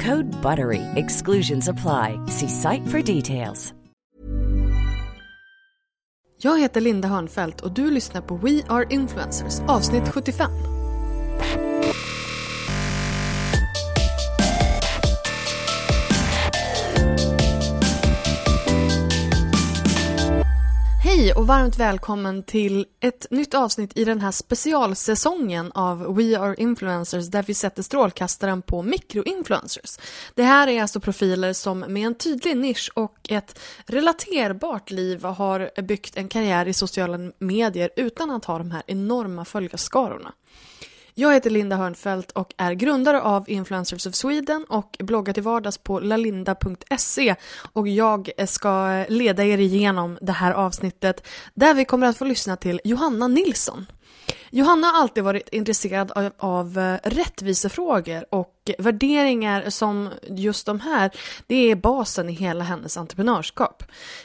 Code BUTTERY. Exclusions apply. See site for details. Jag heter Linda Hörnfeldt och du lyssnar på We Are Influencers avsnitt 75. Hej och varmt välkommen till ett nytt avsnitt i den här specialsäsongen av We Are Influencers där vi sätter strålkastaren på mikroinfluencers. Det här är alltså profiler som med en tydlig nisch och ett relaterbart liv har byggt en karriär i sociala medier utan att ha de här enorma följarskarorna. Jag heter Linda Hörnfeldt och är grundare av Influencers of Sweden och bloggar till vardags på lalinda.se och jag ska leda er igenom det här avsnittet där vi kommer att få lyssna till Johanna Nilsson. Johanna har alltid varit intresserad av, av eh, rättvisefrågor och värderingar som just de här, det är basen i hela hennes entreprenörskap.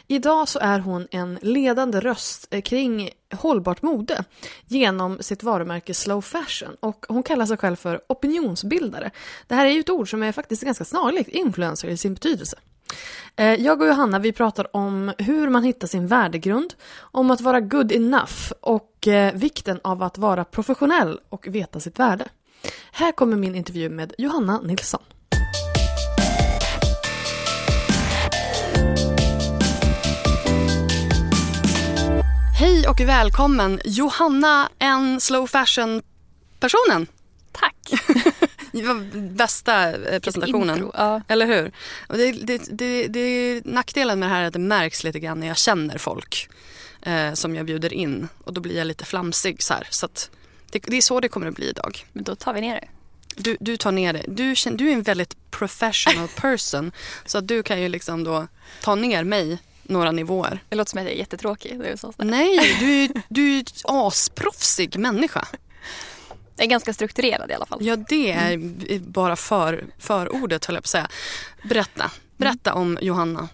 Idag så är hon en ledande röst eh, kring hållbart mode genom sitt varumärke Slow Fashion och hon kallar sig själv för opinionsbildare. Det här är ju ett ord som är faktiskt ganska snarlikt influencer i sin betydelse. Eh, Jag och Johanna vi pratar om hur man hittar sin värdegrund, om att vara good enough och eh, vikten av att vara professionell och veta sitt värde. Här kommer min intervju med Johanna Nilsson. Hej och välkommen Johanna, en slow fashion-personen. Tack. Det var bästa eh, presentationen. ja. Eller hur? Och det, det, det, det, nackdelen med det här är att det märks lite grann när jag känner folk eh, som jag bjuder in. Och då blir jag lite flamsig så här. Så att det, det är så det kommer att bli idag. Men då tar vi ner det. Du, du tar ner det. Du, du är en väldigt professional person. så att du kan ju liksom då ta ner mig några nivåer. Det låter som att jag är jättetråkig. Det är så. Nej, du, är- du är en asproffsig människa. Jag är ganska strukturerad i alla fall. Ja, det är bara för, förordet höll jag på att säga. Berätta. Berätta om Johanna.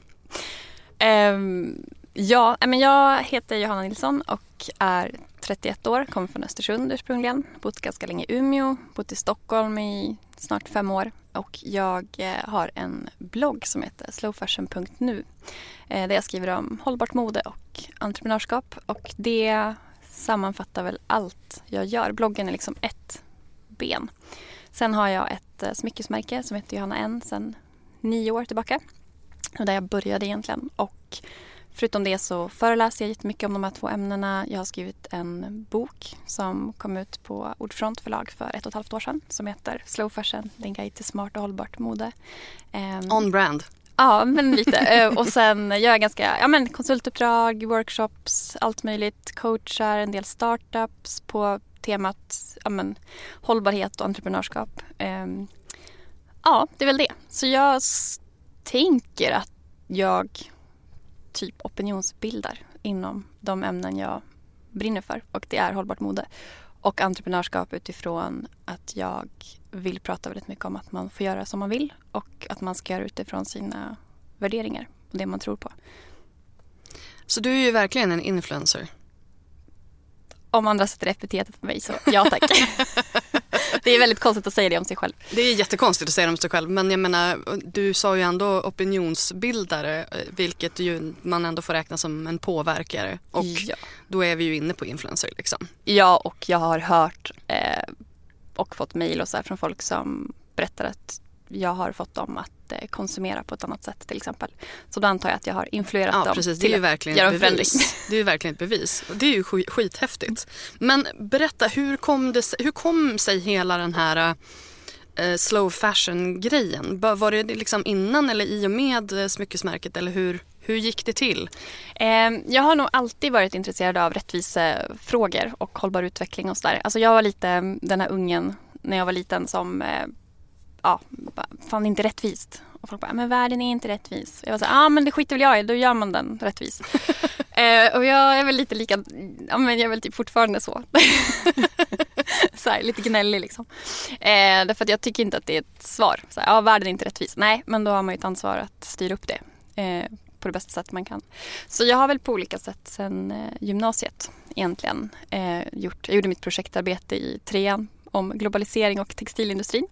Ehm, ja, men jag heter Johanna Nilsson och är 31 år, kommer från Östersund ursprungligen. Bott ganska länge i Umeå, bott i Stockholm i snart fem år. Och jag eh, har en blogg som heter slowfashion.nu eh, där jag skriver om hållbart mode och entreprenörskap. Och det sammanfattar väl allt jag gör. Bloggen är liksom ett ben. Sen har jag ett eh, smyckesmärke som heter Johanna N sedan nio år tillbaka. Och där jag började egentligen. Och förutom det så föreläser jag jättemycket om de här två ämnena. Jag har skrivit en bok som kom ut på Ordfront förlag för ett och ett halvt år sedan som heter Slow Fashion, din guide till smart och hållbart mode. Ehm, On brand. Ja, men lite. Eh, och sen gör jag ganska ja, men konsultuppdrag, workshops, allt möjligt. Coachar en del startups på temat ja, men, hållbarhet och entreprenörskap. Ehm, ja, det är väl det. Så jag tänker att jag typ opinionsbildar inom de ämnen jag brinner för och det är hållbart mode. Och entreprenörskap utifrån att jag vill prata väldigt mycket om att man får göra som man vill och att man ska göra utifrån sina värderingar och det man tror på. Så du är ju verkligen en influencer. Om andra sätter epitetet på mig så ja tack. det är väldigt konstigt att säga det om sig själv. Det är jättekonstigt att säga det om sig själv men jag menar du sa ju ändå opinionsbildare eh, vilket ju man ändå får räkna som en påverkare och Ja. då är vi ju inne på influencer liksom. Ja, och jag har hört eh, och fått mejl och så här från folk som berättar att jag har fått dem att eh, konsumera på ett annat sätt till exempel. Så då antar jag att jag har influerat Ja dem precis, det är till ju att verkligen göra en förändring. Det är ju verkligen ett bevis. Och det är ju sk- skithäftigt. Men berätta, hur kom, det, hur kom sig hela den här eh, slow fashion grejen? Ba- Var det liksom innan eller i och med smyckesmärket eller hur, hur gick det till? Eh, jag har nog alltid varit intresserad av rättvisefrågor och hållbar utveckling och sådär. Alltså jag var lite den här ungen när jag var liten som eh, ja, bara, fann det inte rättvist. Och folk bara, men världen är inte rättvis. Jag var så ja men det skiter väl jag i, då gör man den rättvis. eh, och jag är väl lite lika, ja men jag är väl typ fortfarande så. så här, lite gnällig liksom. Eh, därför att jag tycker inte att det är ett svar. Så här, ja världen är inte rättvis. Nej, men då har man ju ett ansvar att styra upp det. Eh, på det bästa sätt man kan. Så jag har väl på olika sätt sen eh, gymnasiet egentligen eh, gjort, jag gjorde mitt projektarbete i trean om globalisering och textilindustrin.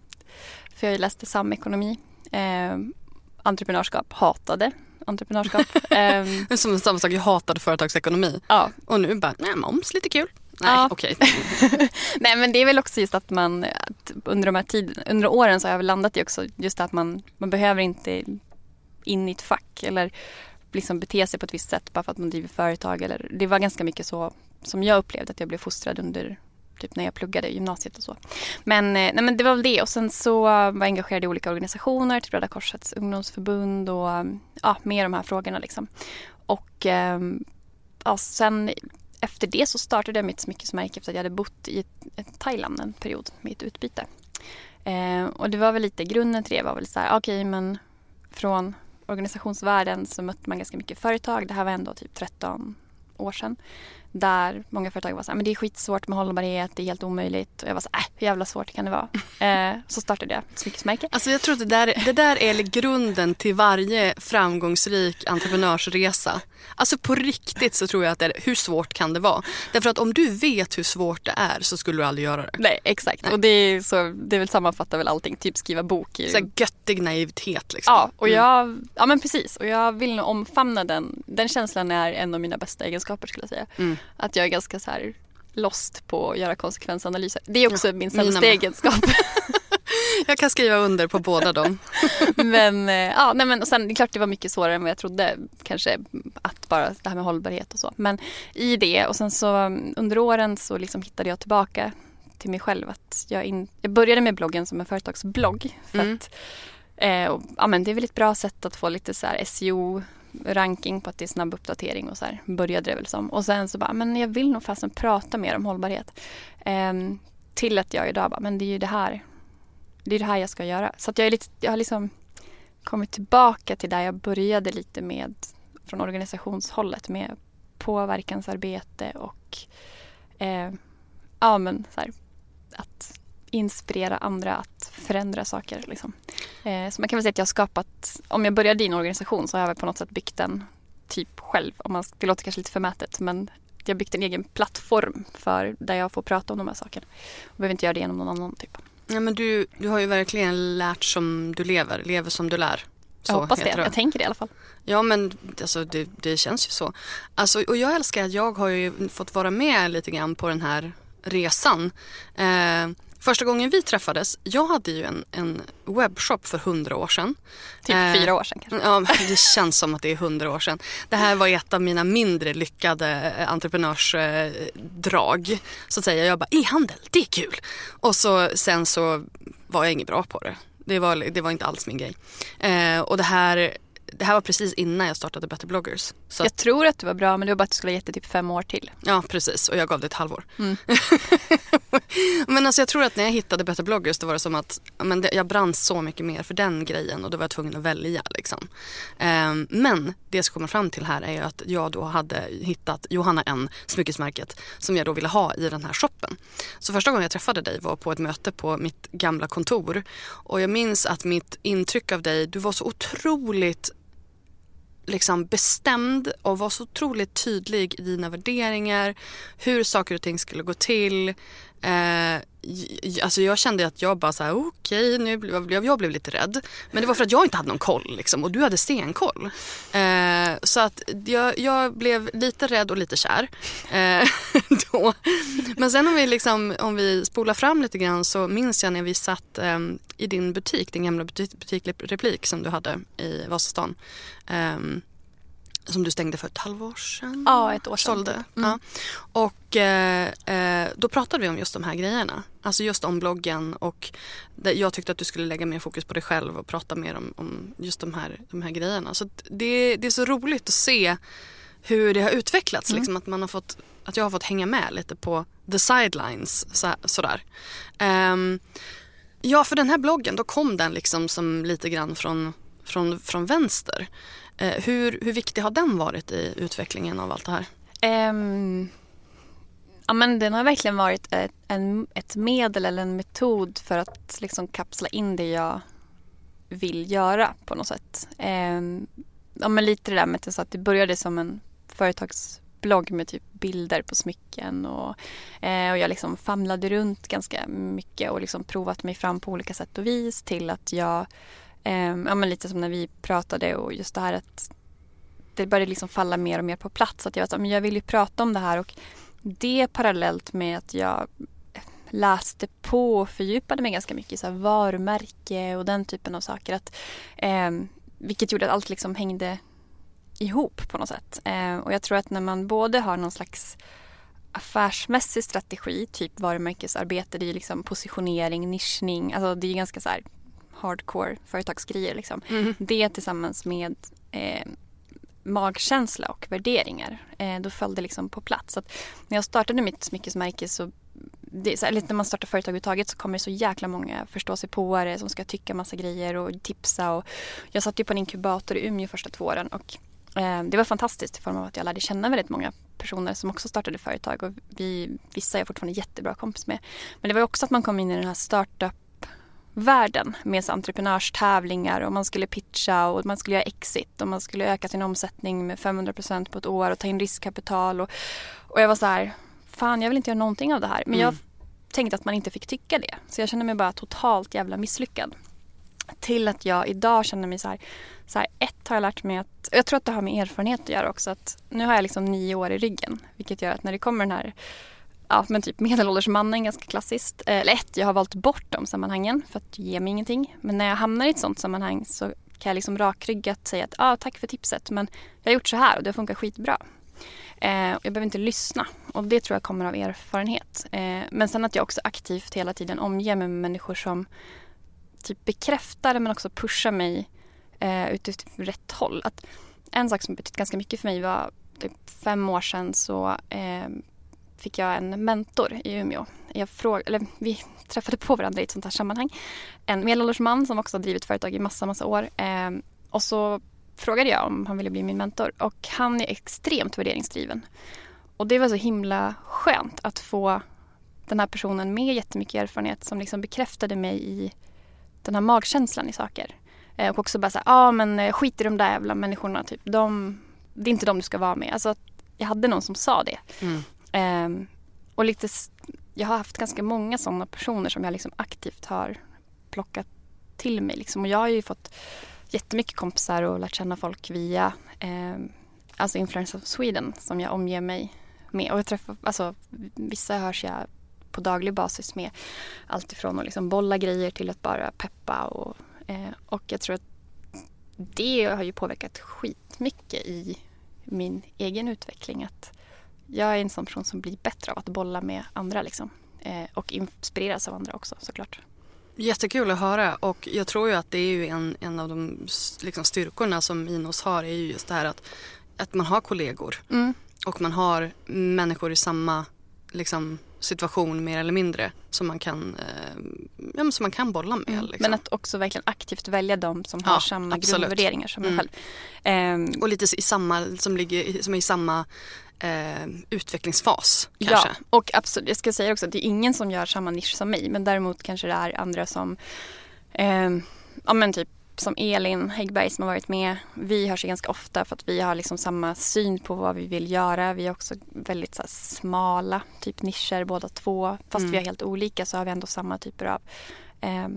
För jag läste samekonomi, eh, entreprenörskap, hatade entreprenörskap. eh, som samma sak, jag hatade företagsekonomi. ja, Och nu bara, nej moms, lite kul. Nej, Ja. okej. Nej men det är väl också just att man att under de här tiden, under åren så har jag väl landat i också just att man, man behöver inte in i ett fack eller liksom bete sig på ett visst sätt bara för att man driver företag. Eller, det var ganska mycket så som jag upplevde att jag blev fostrad under typ när jag pluggade i gymnasiet och så. Men, eh, nej, men det var väl det och sen så var jag engagerad i olika organisationer, typ Röda Korsets ungdomsförbund och ja, med de här frågorna liksom. Och ehm, ja, sen efter det så startade jag mitt smyckesmärke efter att jag hade bott i Thailand en period med ett utbyte. Eh, och det var väl lite grunden till det var väl så här, okej men från organisationsvärlden så mötte man ganska mycket företag. Det här var ändå typ 13 år sedan. Där många företag var så här, men det är skitsvårt med hållbarhet, det är helt omöjligt. Och jag var så här, äh, hur jävla svårt kan det vara? Eh, så startade jag ett smyckesmärke. Alltså jag tror att det där, det där är grunden till varje framgångsrik entreprenörsresa. Alltså på riktigt så tror jag att det är, hur svårt kan det vara? Därför att om du vet hur svårt det är så skulle du aldrig göra det. Nej, exakt. Och det är, så, det är väl sammanfattar väl allting, typ skriva bok. är Så här göttig naivitet liksom. Ja, och Mm. jag, ja men precis. Och jag vill nog omfamna den. Den känslan är en av mina bästa egenskaper skulle jag säga. Mm. Att jag är ganska så här lost på att göra konsekvensanalyser. Det är också Ja, min sämsta egenskap. Jag kan skriva under på båda dem. men eh, ja, nej men och sen det är klart det var mycket svårare än vad jag trodde. Kanske att bara det här med hållbarhet och så. Men i det och sen så mm, under åren så liksom hittade jag tillbaka till mig själv. Att jag, in, jag började med bloggen som en företagsblogg. För Mm. att, eh, och, ja, men det är väl ett bra sätt att få lite så här SEO ranking på att det är snabb uppdatering och så här började det väl som. Och sen så bara, men jag vill nog fasen prata mer om hållbarhet. Ehm, till att jag idag bara, men det är ju det här det är det här jag ska göra. Så att jag, är lite, jag har liksom kommit tillbaka till där jag började lite med från organisationshållet med påverkansarbete och eh, ja, men så här, att inspirera andra att förändra saker. Liksom. Eh, så man kan väl säga att jag har skapat, om jag började i en organisation så har jag väl på något sätt byggt den typ själv. Om man, det låter kanske lite förmätet men jag har byggt en egen plattform för där jag får prata om de här sakerna. Jag behöver inte göra det genom någon annan typ. Ja, men du, du har ju verkligen lärt som du lever, lever som du lär. Jag hoppas det. heter Jag tänker det i alla fall. Ja men alltså, det, det känns ju så. Alltså, och jag älskar att jag har ju fått vara med lite grann på den här resan. Eh, första gången vi träffades, jag hade ju en, en webbshop för hundra år sedan. Typ Eh, fyra år sedan kanske. Ja, det känns som att det är hundra år sedan. Det här var ett av mina mindre lyckade eh, entreprenörsdrag. Så att säga, jag bara, e-handel, det är kul. Och så, sen så var jag inget bra på det. Det var, det var inte alls min grej. Eh, och det här, det här var precis innan jag startade Better bloggers. Så Jag att, tror att du var bra men det var bara att du skulle ha gett det typ fem år till. ja, precis. Och jag gav det ett halvår. Mm. men alltså jag tror att när jag hittade Better bloggers då var det som att men det, jag brann så mycket mer för den grejen och då var jag tvungen att välja. Liksom. Ehm, men det jag ska komma fram till här är att jag då hade hittat Johanna N, smyckesmärket, som jag då ville ha i den här shoppen. Så första gången jag träffade dig var på ett möte på mitt gamla kontor och jag minns att mitt intryck av dig, du var så otroligt liksom bestämd och var så otroligt tydlig i dina värderingar, hur saker och ting skulle gå till. Eh, alltså jag kände att jag bara så här, okej, nu blev jag, blev lite rädd. Men det var för att jag inte hade någon koll liksom, och du hade stenkoll. Eh, så att jag, jag blev lite rädd och lite kär. Eh, då. Men sen om vi, liksom, om vi spolar fram lite grann så minns jag när vi satt eh, i din butik, din gamla butik, butikreplik som du hade i Vasastan. Ehm, som du stängde för ett halvår sedan? Ja, ett år sedan. Sålde. Mm. Ja. Och eh, eh, då pratade vi om just de här grejerna. Alltså just om bloggen och jag tyckte att du skulle lägga mer fokus på dig själv och prata mer om, om just de här, de här grejerna. Så det, det är så roligt att se hur det har utvecklats. Mm. Liksom, att, man har fått, att jag har fått hänga med lite på the sidelines. Så, sådär. Ehm, ja, för den här bloggen då kom den liksom som lite grann från, från, från vänster. Eh, hur, hur viktig har den varit i utvecklingen av allt det här? Ehm, ja, men den har verkligen varit ett, en, ett medel eller en metod för att liksom kapsla in det jag vill göra på något sätt. Ehm, ja, men lite det där med att, det började som en företagsblogg med typ bilder på smycken och, eh, och jag liksom famlade runt ganska mycket och liksom provat mig fram på olika sätt och vis till att jag, ehm, ja men lite som när vi pratade och just det här att det började liksom falla mer och mer på plats. Att jag, var så men jag vill ju prata om det här och det parallellt med att jag läste på och fördjupade mig ganska mycket i så här varumärke och den typen av saker. Att, eh, vilket gjorde att allt liksom hängde ihop på något sätt. Eh, och jag tror att när man både har någon slags affärsmässig strategi, typ varumärkesarbete, det är ju liksom positionering, nischning, alltså det är ju ganska så här hardcore företagsgrejer liksom. Det tillsammans med eh, magkänsla och värderingar. Eh, då föll det liksom på plats. Så när jag startade mitt smyckesmärke så, det, så eller när man startar företag överhuvudtaget så kommer det så jäkla många förståsigpåare som ska tycka massa grejer och tipsa. Och jag satt ju på en inkubator i Umeå första två åren och eh, det var fantastiskt i form av att jag lärde känna väldigt många personer som också startade företag och vi, vissa är jag fortfarande jättebra kompis med. Men det var också att man kom in i den här startup världen med entreprenörstävlingar och man skulle pitcha och man skulle göra exit och man skulle öka sin omsättning med 500% på ett år och ta in riskkapital och, och jag var så här, fan jag vill inte göra någonting av det här. Men jag tänkte att man inte fick tycka det. Så jag kände mig bara totalt jävla misslyckad. Till att jag idag känner mig så här, så här ett har jag lärt mig att, jag tror att det har med erfarenhet att göra också, att nu har jag liksom nio år i ryggen. Vilket gör att när det kommer den här ja, men typ medelålders mannen, ganska klassiskt. Eh, eller ett, jag har valt bort de sammanhangen för att ge mig ingenting. Men när jag hamnar i ett sånt sammanhang så kan jag liksom rakryggat säga att ah, tack för tipset men jag har gjort så här och det har funkat skitbra. Eh, jag behöver inte lyssna och det tror jag kommer av erfarenhet. Eh, men sen att jag också aktivt hela tiden omger mig med människor som typ bekräftar men också pushar mig eh, utifrån rätt håll. Att en sak som betytt ganska mycket för mig var typ fem år sedan så eh, fick jag en mentor i Umeå. Jag fråg, eller vi träffade på varandra i ett sånt här sammanhang. En medelålders man som också har drivit företag i massa, massa år. Eh, och så frågade jag om han ville bli min mentor och han är extremt värderingsdriven. Och det var så himla skönt att få den här personen med jättemycket erfarenhet som liksom bekräftade mig i den här magkänslan i saker. Eh, och också bara säga, ja ah, men eh, skit i de där jävla människorna, typ. de, det är inte de du ska vara med. Alltså, jag hade någon som sa det. Mm. Ehm, och lite, jag har haft ganska många sådana personer som jag liksom aktivt har plockat till mig. Liksom. Och jag har ju fått jättemycket kompisar och lärt känna folk via eh, alltså Influence of Sweden som jag omger mig med. Och jag träffar, alltså, vissa hörs jag på daglig basis med. Allt ifrån att liksom bolla grejer till att bara peppa. Och, eh, och jag tror att det har ju påverkat skitmycket i min egen utveckling. Att jag är en sån person som blir bättre av att bolla med andra liksom. Eh, och inspireras av andra också såklart. Jättekul att höra och jag tror ju att det är ju en, en av de liksom, styrkorna som Inos har är ju just det här att, att man har kollegor Mm. och man har människor i samma liksom, situation mer eller mindre som man kan, eh, ja, som man kan bolla med. Liksom. Men att också verkligen aktivt välja de som Ja, har samma absolut. grundvärderingar som Mm. en själv. Ehm, Och lite i samma, som, ligger, som är i samma eh, utvecklingsfas kanske. Ja, och absolut. Jag ska säga också att det är ingen som gör samma nisch som mig. Men däremot kanske det är andra som eh, ja, men typ som Elin Häggberg som har varit med, vi hörs ganska ofta för att vi har liksom samma syn på vad vi vill göra. Vi är också väldigt så smala, typ nischer båda två. Fast Mm. vi är helt olika så har vi ändå samma typer av eh,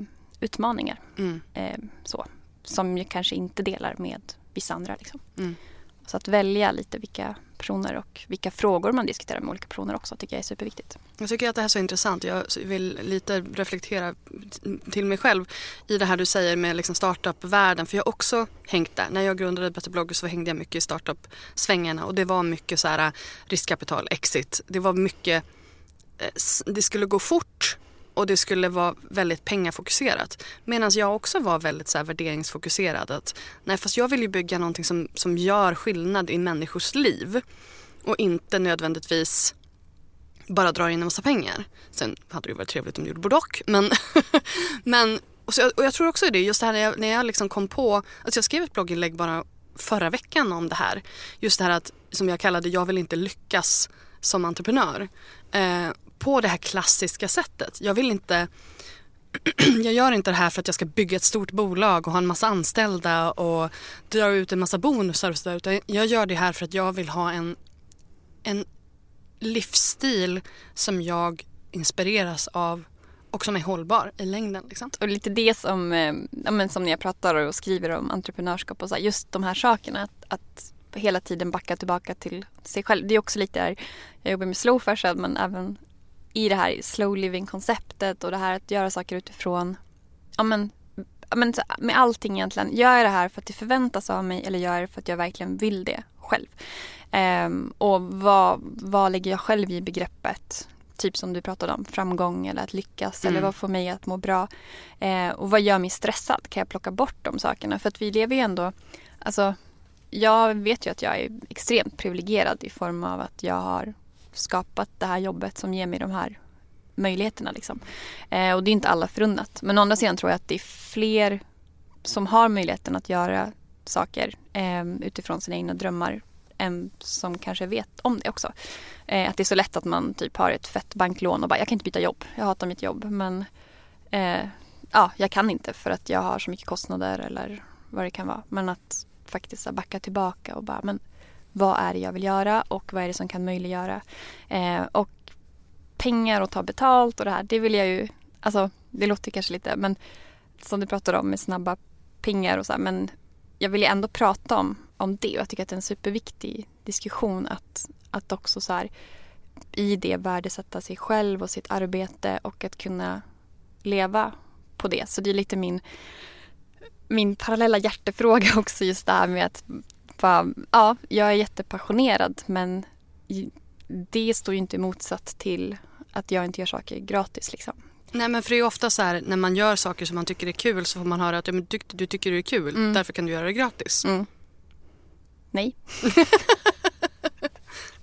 utmaningar. Mm. Eh, så, som jag kanske inte delar med vissa andra. Liksom. Mm. Så att välja lite vilka personer och vilka frågor man diskuterar med olika personer också tycker jag är superviktigt. Jag tycker att det här är så intressant. Jag vill lite reflektera till mig själv i det här du säger med liksom startup-världen. För jag har också hängt där. När jag grundade Better Blogger så hängde jag mycket i startup-svängarna och det var mycket så här äh, riskkapital, exit. Det var mycket, eh, det skulle gå fort och det skulle vara väldigt pengafokuserat. Medan jag också var väldigt så här värderingsfokuserad. Att, nej, fast jag vill ju bygga någonting som, som gör skillnad i människors liv och inte nödvändigtvis bara drar in en massa pengar. Sen hade det ju varit trevligt om det gjorde både och. Men, men och, så, och jag tror också det, just det här när jag, när jag liksom kom på, alltså jag skrev ett blogginlägg bara förra veckan om det här. Just det här att, som jag kallade jag vill inte lyckas som entreprenör. Eh, på det här klassiska sättet. Jag vill inte jag gör inte det här för att jag ska bygga ett stort bolag och ha en massa anställda och dra ut en massa bonusar och sådär. Utan jag gör det här för att jag vill ha en, en livsstil som jag inspireras av och som är hållbar i längden. Liksom. Och lite det som, eh, ja, men som när jag pratar och skriver om entreprenörskap och så här, just de här sakerna. Att, att hela tiden backa tillbaka till sig själv. Det är också lite där, jag jobbar med slow fashion men även i det här slow living konceptet och det här att göra saker utifrån, ja men, ja, men med allting egentligen. Gör jag det här för att det förväntas av mig eller gör jag det för att jag verkligen vill det själv? Ehm, och vad, vad lägger jag själv i begreppet? Typ som du pratade om, framgång eller att lyckas eller Mm. vad får mig att må bra? Eh, och vad gör mig stressad? Kan jag plocka bort de sakerna? För att vi lever ju ändå, alltså jag vet ju att jag är extremt privilegierad i form av att jag har skapat det här jobbet som ger mig de här möjligheterna. Liksom. Eh, och det är inte alla förunnat. Men å andra sidan tror jag att det är fler som har möjligheten att göra saker eh, utifrån sina egna drömmar än som kanske vet om det också. Eh, att det är så lätt att man typ har ett fett banklån och bara jag kan inte byta jobb, jag hatar mitt jobb men eh, ja, jag kan inte för att jag har så mycket kostnader eller vad det kan vara. Men att faktiskt backa tillbaka och bara men vad är det jag vill göra och vad är det som kan möjliggöra. Eh, och pengar och ta betalt och det här, det vill jag ju, alltså det låter kanske lite, men som du pratar om med snabba pengar och så här, men jag vill ju ändå prata om, om det och jag tycker att det är en superviktig diskussion att, att också så här i det värdesätta sig själv och sitt arbete och att kunna leva på det. Så det är lite min, min parallella hjärtefråga också just det här med att bara, ja, jag är jättepassionerad men det står ju inte i motsats till att jag inte gör saker gratis liksom. Nej men för det är ju ofta så här när man gör saker som man tycker är kul så får man höra att ja, men du, du tycker det är kul Mm. därför kan du göra det gratis. Mm. Nej.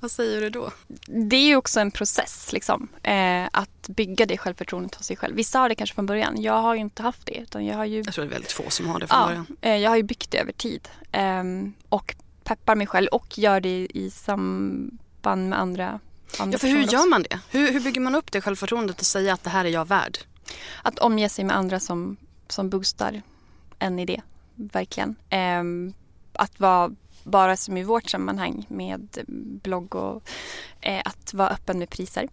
Vad säger du då? Det är ju också en process liksom. Eh, att bygga det självförtroendet hos sig själv. Vissa har det kanske från början. Jag har ju inte haft det. Utan jag har ju Jag tror det är väldigt få som har det från Ja, början. eh, jag har ju byggt det över tid. Ehm, och peppar mig själv och gör det i samband med andra, andra Ja för hur gör också. man det? Hur, hur bygger man upp det självförtroendet och säga att det här är jag värd? Att omge sig med andra som, som boostar en idé. Verkligen. Ehm, att vara bara som i vårt sammanhang med blogg och eh, att vara öppen med priser.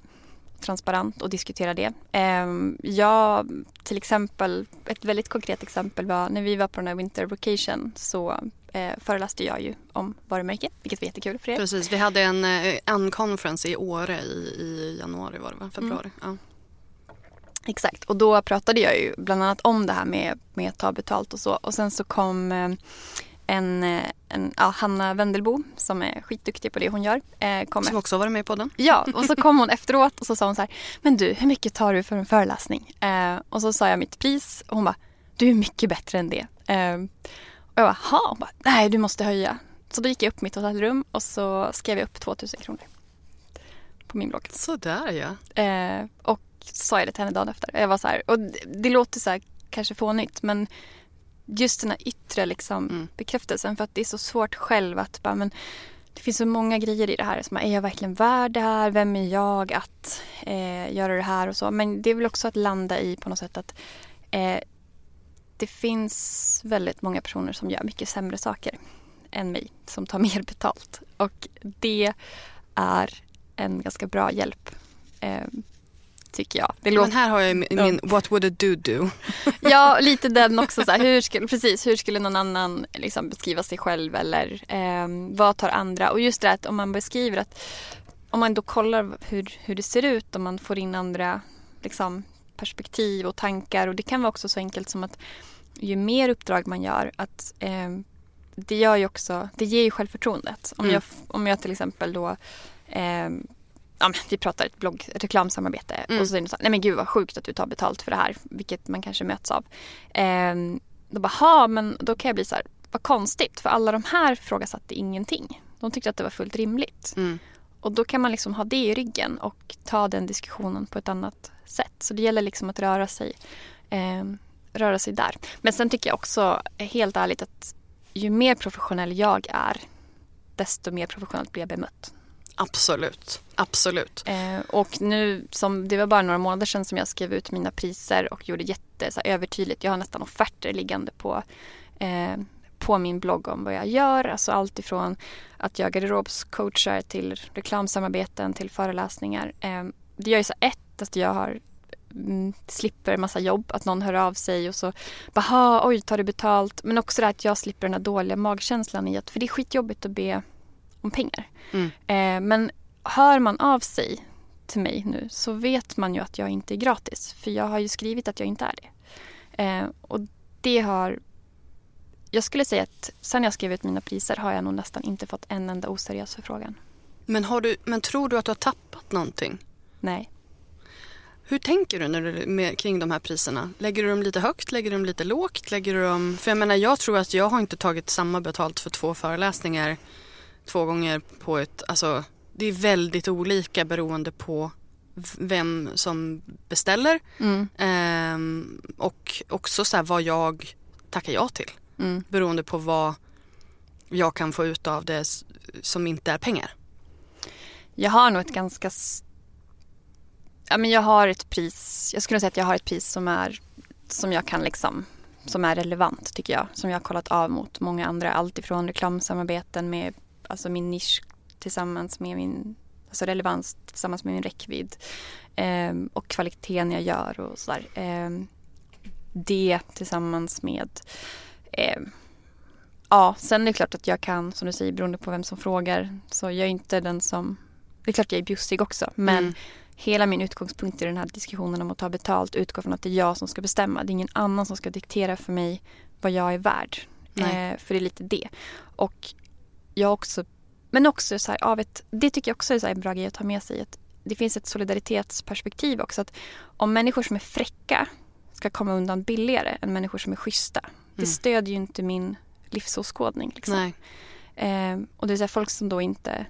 Transparent och diskutera det. Ehm, jag, till exempel, ett väldigt konkret exempel var när vi var på den här Winter Vacation så eh, föreläste jag ju om varumärke, vilket var jättekul för er. Precis, vi hade en, eh, en conference i Åre i, i januari var det va? Februari. Mm. Ja. Exakt, och då pratade jag ju bland annat om det här med, med att ta betalt och så. Och sen så kom eh, en, en ja, Hanna Wendelbo som är skitduktig på det hon gör. Eh, Som också varit med på den. Ja, och så kom hon efteråt och så sa hon så här, men du, hur mycket tar du för en föreläsning? Eh, och så sa jag mitt pris och hon bara, du är mycket bättre än det. Eh, och jag bara, ha, hon bara, nej du måste höja. Så då gick jag upp mitt hotellrum och så skrev jag upp 2000 kronor. På min blogg. Sådär ja. Eh, och sa jag det till henne dagen efter. Jag var så här, och det, det låter så här kanske fånigt men just den här yttre liksom, Mm. bekräftelsen för att det är så svårt själv att bara, men det finns så många grejer i det här. Som, är jag verkligen värd det här? Vem är jag att eh, göra det här och så. Men det är väl också att landa i på något sätt att eh, det finns väldigt många personer som gör mycket sämre saker än mig som tar mer betalt. Och det är en ganska bra hjälp. Eh, tycker jag. Det låter... Men här har jag min, min What would a dude do? ja, lite den också. Så här, hur skulle, precis, hur skulle någon annan liksom, beskriva sig själv eller eh, vad tar andra? Och just det att om man beskriver att om man då kollar hur, hur det ser ut och man får in andra liksom, perspektiv och tankar och det kan vara också så enkelt som att ju mer uppdrag man gör att eh, det gör ju också, det ger ju självförtroendet. Om, mm. jag, om jag till exempel då eh, ja, vi pratar ett blogg, ett reklamsamarbete mm. och så säger de så nej men gud vad sjukt att du tar betalt för det här, vilket man kanske möts av. Eh, då bara, ha men då kan jag bli så här, vad konstigt, för alla de här frågasatte ingenting. De tyckte att det var fullt rimligt. Mm. Och då kan man liksom ha det i ryggen och ta den diskussionen på ett annat sätt. Så det gäller liksom att röra sig, eh, röra sig där. Men sen tycker jag också helt ärligt att ju mer professionell jag är desto mer professionellt blir jag bemött. Absolut, absolut. Eh, och nu, som, det var bara några månader sedan som jag skrev ut mina priser och gjorde jätte så här, övertydligt. Jag har nästan offerter liggande på, eh, på min blogg om vad jag gör. Alltså allt ifrån att jag garderobscoachar till reklamsamarbeten till föreläsningar. Eh, det gör ju så ett, att jag har mm, slipper massa jobb, att någon hör av sig och så bara oj tar du betalt? Men också det att jag slipper den här dåliga magkänslan i att, för det är skitjobbigt att be om pengar. Mm. Eh, men hör man av sig till mig nu så vet man ju att jag inte är gratis. För jag har ju skrivit att jag inte är det. Eh, och det har... Jag skulle säga att sen jag skrev ut mina priser har jag nog nästan inte fått en enda oseriös förfrågan. Men, har du, men tror du att du har tappat någonting? Nej. Hur tänker du när du med, kring de här priserna? Lägger du dem lite högt? Lägger du dem lite lågt? Lägger du dem... För jag menar, jag tror att jag har inte tagit samma betalt för två föreläsningar två gånger på ett, alltså det är väldigt olika beroende på vem som beställer mm. ehm, och också så vad jag tackar ja till. Mm. Beroende på vad jag kan få ut av det som inte är pengar. Jag har nog ett ganska ja, men jag har ett pris, jag skulle säga att jag har ett pris som är som jag kan liksom som är relevant tycker jag. Som jag har kollat av mot många andra. Alltifrån reklamsamarbeten med alltså min nisch tillsammans med min alltså relevans tillsammans med min räckvidd eh, och kvaliteten jag gör och sådär. Eh, det tillsammans med eh, Ja, sen är det klart att jag kan, som du säger, beroende på vem som frågar, så jag är inte den som... Det är klart jag är bjussig också, men mm. hela min utgångspunkt i den här diskussionen om att ta betalt utgår från att det är jag som ska bestämma. Det är ingen annan som ska diktera för mig vad jag är värd. Eh, för det är lite det. Och jag också, men också så här, av ett, det tycker jag också är så en bra grej att ta med sig. Att det finns ett solidaritetsperspektiv också. Att om människor som är fräcka ska komma undan billigare än människor som är schyssta. Mm. Det stödjer ju inte min livsåskådning. Liksom. Eh, och det är så här, folk som då inte,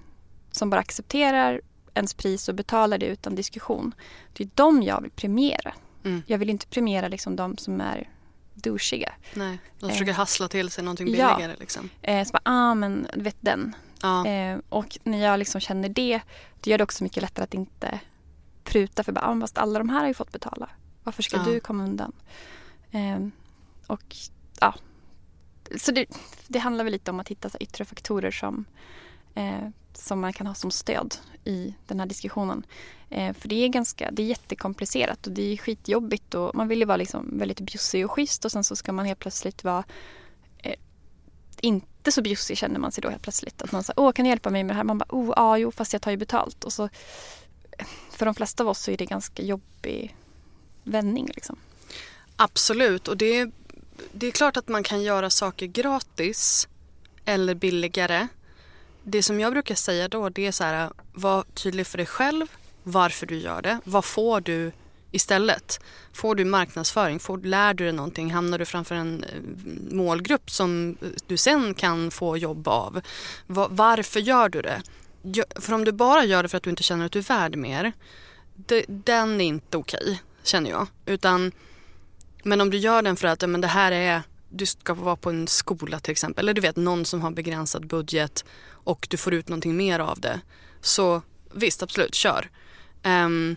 som bara accepterar ens pris och betalar det utan diskussion. Det är de jag vill premiera. Mm. Jag vill inte premiera liksom de som är douchiga. Nej, de försöker eh, hassla till sig någonting billigare. Ja. Liksom. Eh, så bara, ah men du vet den. Ja. Eh, och när jag liksom känner det, då gör det också mycket lättare att inte pruta för bara, ah, fast alla de här har ju fått betala. Varför ska ja. du komma undan? Eh, och ja, så det, det, handlar väl lite om att hitta så yttre faktorer som, eh, som man kan ha som stöd i den här diskussionen. Eh, för det är ganska, det är jättekomplicerat och det är skitjobbigt och man vill ju vara liksom väldigt bjussig och schysst och sen så ska man helt plötsligt vara eh, inte så bjussig känner man sig då helt plötsligt. Att någon säger, åh kan du hjälpa mig med det här? Man bara, oh, ja, jo fast jag tar ju betalt. Och så, eh, för de flesta av oss så är det ganska jobbig vändning liksom. Absolut och det, det är klart att man kan göra saker gratis eller billigare. Det som jag brukar säga då det är så här, var tydlig för dig själv varför du gör det. Vad får du istället? Får du marknadsföring? Får, lär du dig någonting? Hamnar du framför en eh, målgrupp som eh, du sen kan få jobb av? Var, varför gör du det? För om du bara gör det för att du inte känner att du är värd mer, det, den är inte okej, känner jag. Utan, men om du gör den för att men det här är, du ska vara på en skola till exempel, eller du vet någon som har begränsad budget och du får ut någonting mer av det. Så visst, absolut, kör. Um,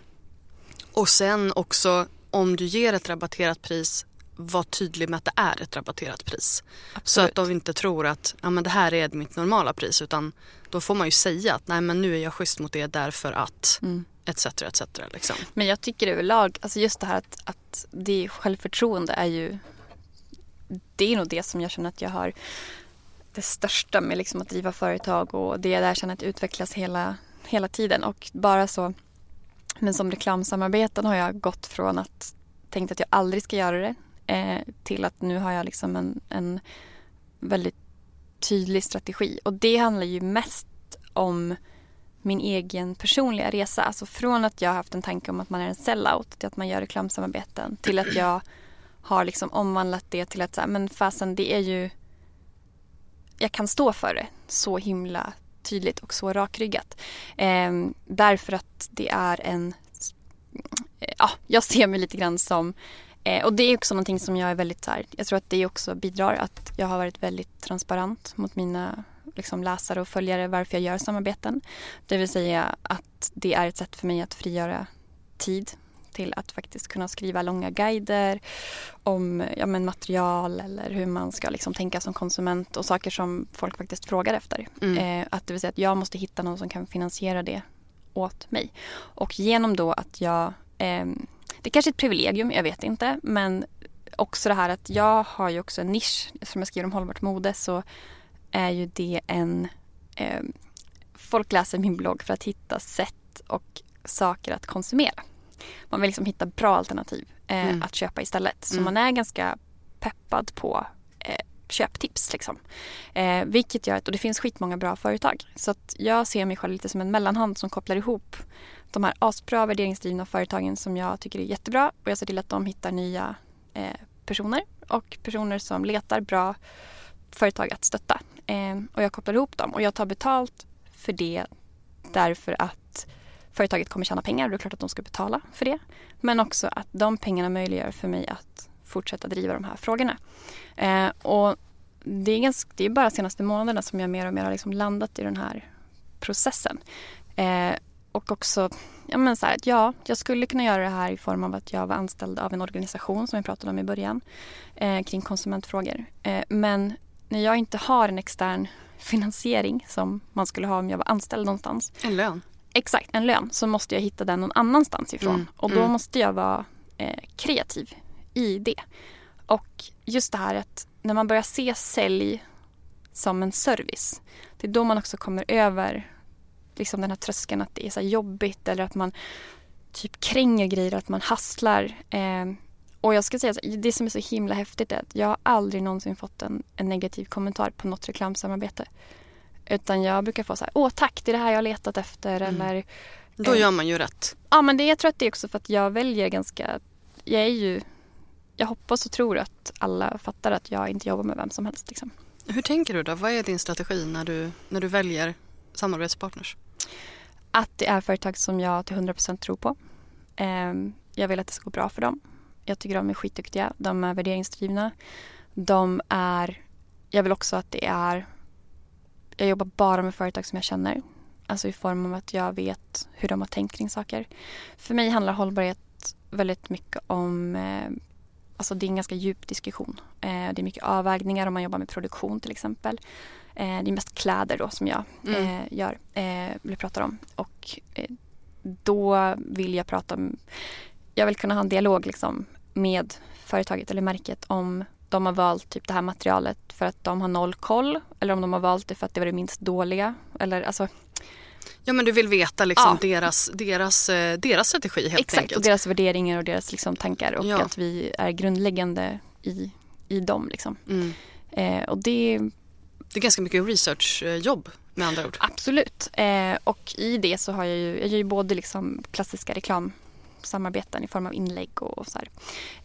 och sen också om du ger ett rabatterat pris vara tydlig med att det är ett rabatterat pris. Absolut. Så att de inte tror att ja, men det här är mitt normala pris utan då får man ju säga att nej men nu är jag schysst mot er därför att Mm. etc. etc. Liksom. Men jag tycker överlag, alltså just det här att, att det självförtroende är ju det är nog det som jag känner att jag har det största med liksom att driva företag och det där jag känner att utvecklas hela, hela tiden och bara så men som reklamsamarbeten har jag gått från att tänkt att jag aldrig ska göra det eh, till att nu har jag liksom en, en väldigt tydlig strategi och det handlar ju mest om min egen personliga resa. Alltså från att jag har haft en tanke om att man är en sellout till att man gör reklamsamarbeten till att jag har liksom omvandlat det till att så här, men fasen det är ju jag kan stå för det så himla tydligt och så rakryggat. Eh, därför att det är en eh, ja, jag ser mig lite grann som eh, och det är också någonting som jag är väldigt så här, jag tror att det också bidrar att jag har varit väldigt transparent mot mina liksom, läsare och följare varför jag gör samarbeten. Det vill säga att det är ett sätt för mig att frigöra tid till att faktiskt kunna skriva långa guider om ja, men material eller hur man ska liksom tänka som konsument och saker som folk faktiskt frågar efter. Mm. Eh, att det vill säga att jag måste hitta någon som kan finansiera det åt mig. Och genom då att jag, eh, det är kanske är ett privilegium, jag vet inte, men också det här att jag har ju också en nisch, som jag skriver om hållbart mode så är ju det en, eh, folk läser min blogg för att hitta sätt och saker att konsumera. Man vill liksom hitta bra alternativ eh, Mm. att köpa istället. Så Mm. man är ganska peppad på eh, köptips. Liksom. Eh, vilket gör att, och det finns skitmånga bra företag. Så att jag ser mig själv lite som en mellanhand som kopplar ihop de här asbra värderingsdrivna företagen som jag tycker är jättebra och jag ser till att de hittar nya eh, personer och personer som letar bra företag att stötta. Eh, och jag kopplar ihop dem och jag tar betalt för det därför att företaget kommer tjäna pengar och det är klart att de ska betala för det. Men också att de pengarna möjliggör för mig att fortsätta driva de här frågorna. Eh, och det är, ganska, det är bara de senaste månaderna som jag mer och mer har liksom landat i den här processen. Eh, och också, ja men så här, att ja, jag skulle kunna göra det här i form av att jag var anställd av en organisation som vi pratade om i början eh, kring konsumentfrågor. Eh, men när jag inte har en extern finansiering som man skulle ha om jag var anställd någonstans. En lön. Exakt, en lön. Så måste jag hitta den någon annanstans ifrån. Mm, Och då mm. måste jag vara eh, kreativ i det. Och just det här att när man börjar se sälj som en service. Det är då man också kommer över liksom den här tröskeln att det är så jobbigt eller att man typ kränger grejer, att man hasslar. Eh, och jag ska säga, så, det som är så himla häftigt är att jag har aldrig någonsin fått en, en negativ kommentar på något reklamsamarbete. Utan jag brukar få så här, åh tack, det är det här jag har letat efter Mm. eller Då Eh. gör man ju rätt. Ja men det, jag tror att det är också för att jag väljer ganska, jag är ju, jag hoppas och tror att alla fattar att jag inte jobbar med vem som helst. Liksom. Hur tänker du då? Vad är din strategi när du, när du väljer samarbetspartners? Att det är företag som jag till 100% tror på. Ehm, jag vill att det ska gå bra för dem. Jag tycker de är skitduktiga. De är värderingsdrivna. De är, jag vill också att det är, jag jobbar bara med företag som jag känner. Alltså i form av att jag vet hur de har tänkt kring saker. För mig handlar hållbarhet väldigt mycket om eh, Alltså det är en ganska djup diskussion. Eh, det är mycket avvägningar om man jobbar med produktion till exempel. Eh, det är mest kläder då som jag Mm. gör, eller pratar om. Och då vill jag prata om, jag vill kunna ha en dialog liksom med företaget eller märket om de har valt typ det här materialet för att de har noll koll eller om de har valt det för att det var det minst dåliga. Eller alltså, Ja men du vill veta liksom Ja. deras, deras, eh, deras strategi helt exakt, enkelt. och deras värderingar och deras liksom, tankar och Ja. att vi är grundläggande i, i dem. Liksom. Mm. Eh, och det Det är ganska mycket researchjobb med andra ord. Absolut. Eh, och i det så har jag ju, jag gör ju både liksom klassiska reklamsamarbeten i form av inlägg och, och så här.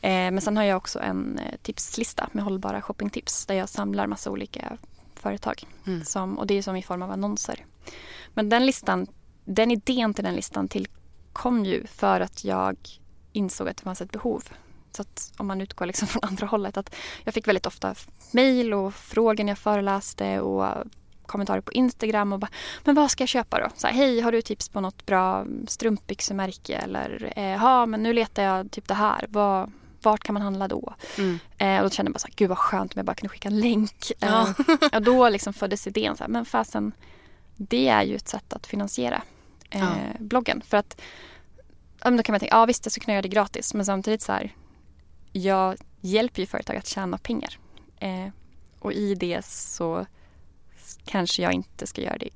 Eh, men sen har jag också en eh, tipslista med hållbara shoppingtips där jag samlar massa olika företag. Mm. Som, och det är som i form av annonser. Men den listan, den idén till den listan tillkom ju för att jag insåg att det fanns ett behov. Så att om man utgår liksom från andra hållet. Att jag fick väldigt ofta mejl och frågor när jag föreläste och kommentarer på Instagram och bara, men vad ska jag köpa då? Så här, Hej, har du tips på något bra strumpbyxemärke? Eller, eh, ja men nu letar jag typ det här. Vad, vart kan man handla då? Mm. Eh, och då kände jag bara så här, gud vad skönt om jag bara kunde skicka en länk. Ja. Eh, och då liksom föddes idén så här, men fasen, det är ju ett sätt att finansiera eh, Ja. bloggen. För att, ja, då kan man tänka, ja visst jag skulle kunna göra det gratis. Men samtidigt så här, jag hjälper ju företag att tjäna pengar. Eh, och i det så kanske jag inte ska göra det.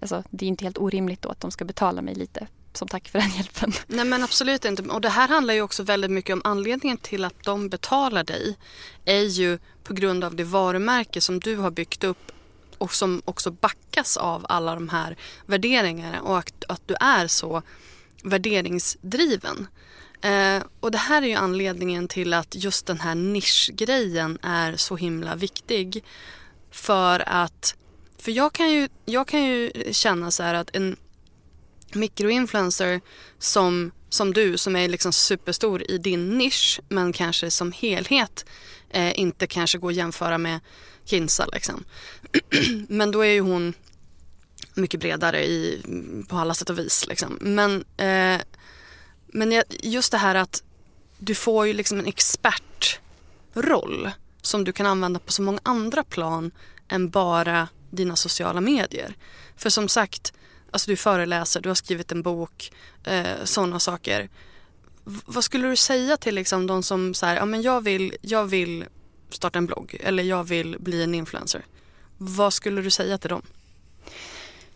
Alltså, det är inte helt orimligt då att de ska betala mig lite som tack för den hjälpen. Nej men absolut inte. Och det här handlar ju också väldigt mycket om anledningen till att de betalar dig är ju på grund av det varumärke som du har byggt upp och som också backas av alla de här värderingarna och att, att du är så värderingsdriven. Eh, och det här är ju anledningen till att just den här nischgrejen är så himla viktig. För att, för jag kan ju, jag kan ju känna så här att en mikroinfluencer som, som du som är liksom superstor i din nisch men kanske som helhet eh, inte kanske går att jämföra med Kinsa liksom. men då är ju hon mycket bredare i, på alla sätt och vis. Liksom. Men, eh, men just det här att du får ju liksom en expertroll som du kan använda på så många andra plan än bara dina sociala medier. För som sagt, alltså du föreläser, du har skrivit en bok, eh, sådana saker. V- vad skulle du säga till liksom de som säger, ja men jag vill, jag vill starta en blogg eller jag vill bli en influencer. Vad skulle du säga till dem?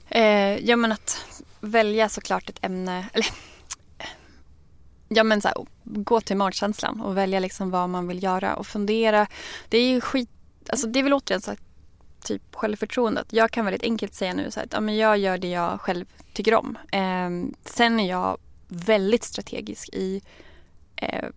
Eh, ja men att välja såklart ett ämne, eller ja men så här, gå till magkänslan och välja liksom vad man vill göra och fundera. Det är ju skit, alltså det är väl återigen så att typ självförtroendet. Jag kan väldigt enkelt säga nu så att ja, men jag gör det jag själv tycker om. Eh, sen är jag väldigt strategisk i eh,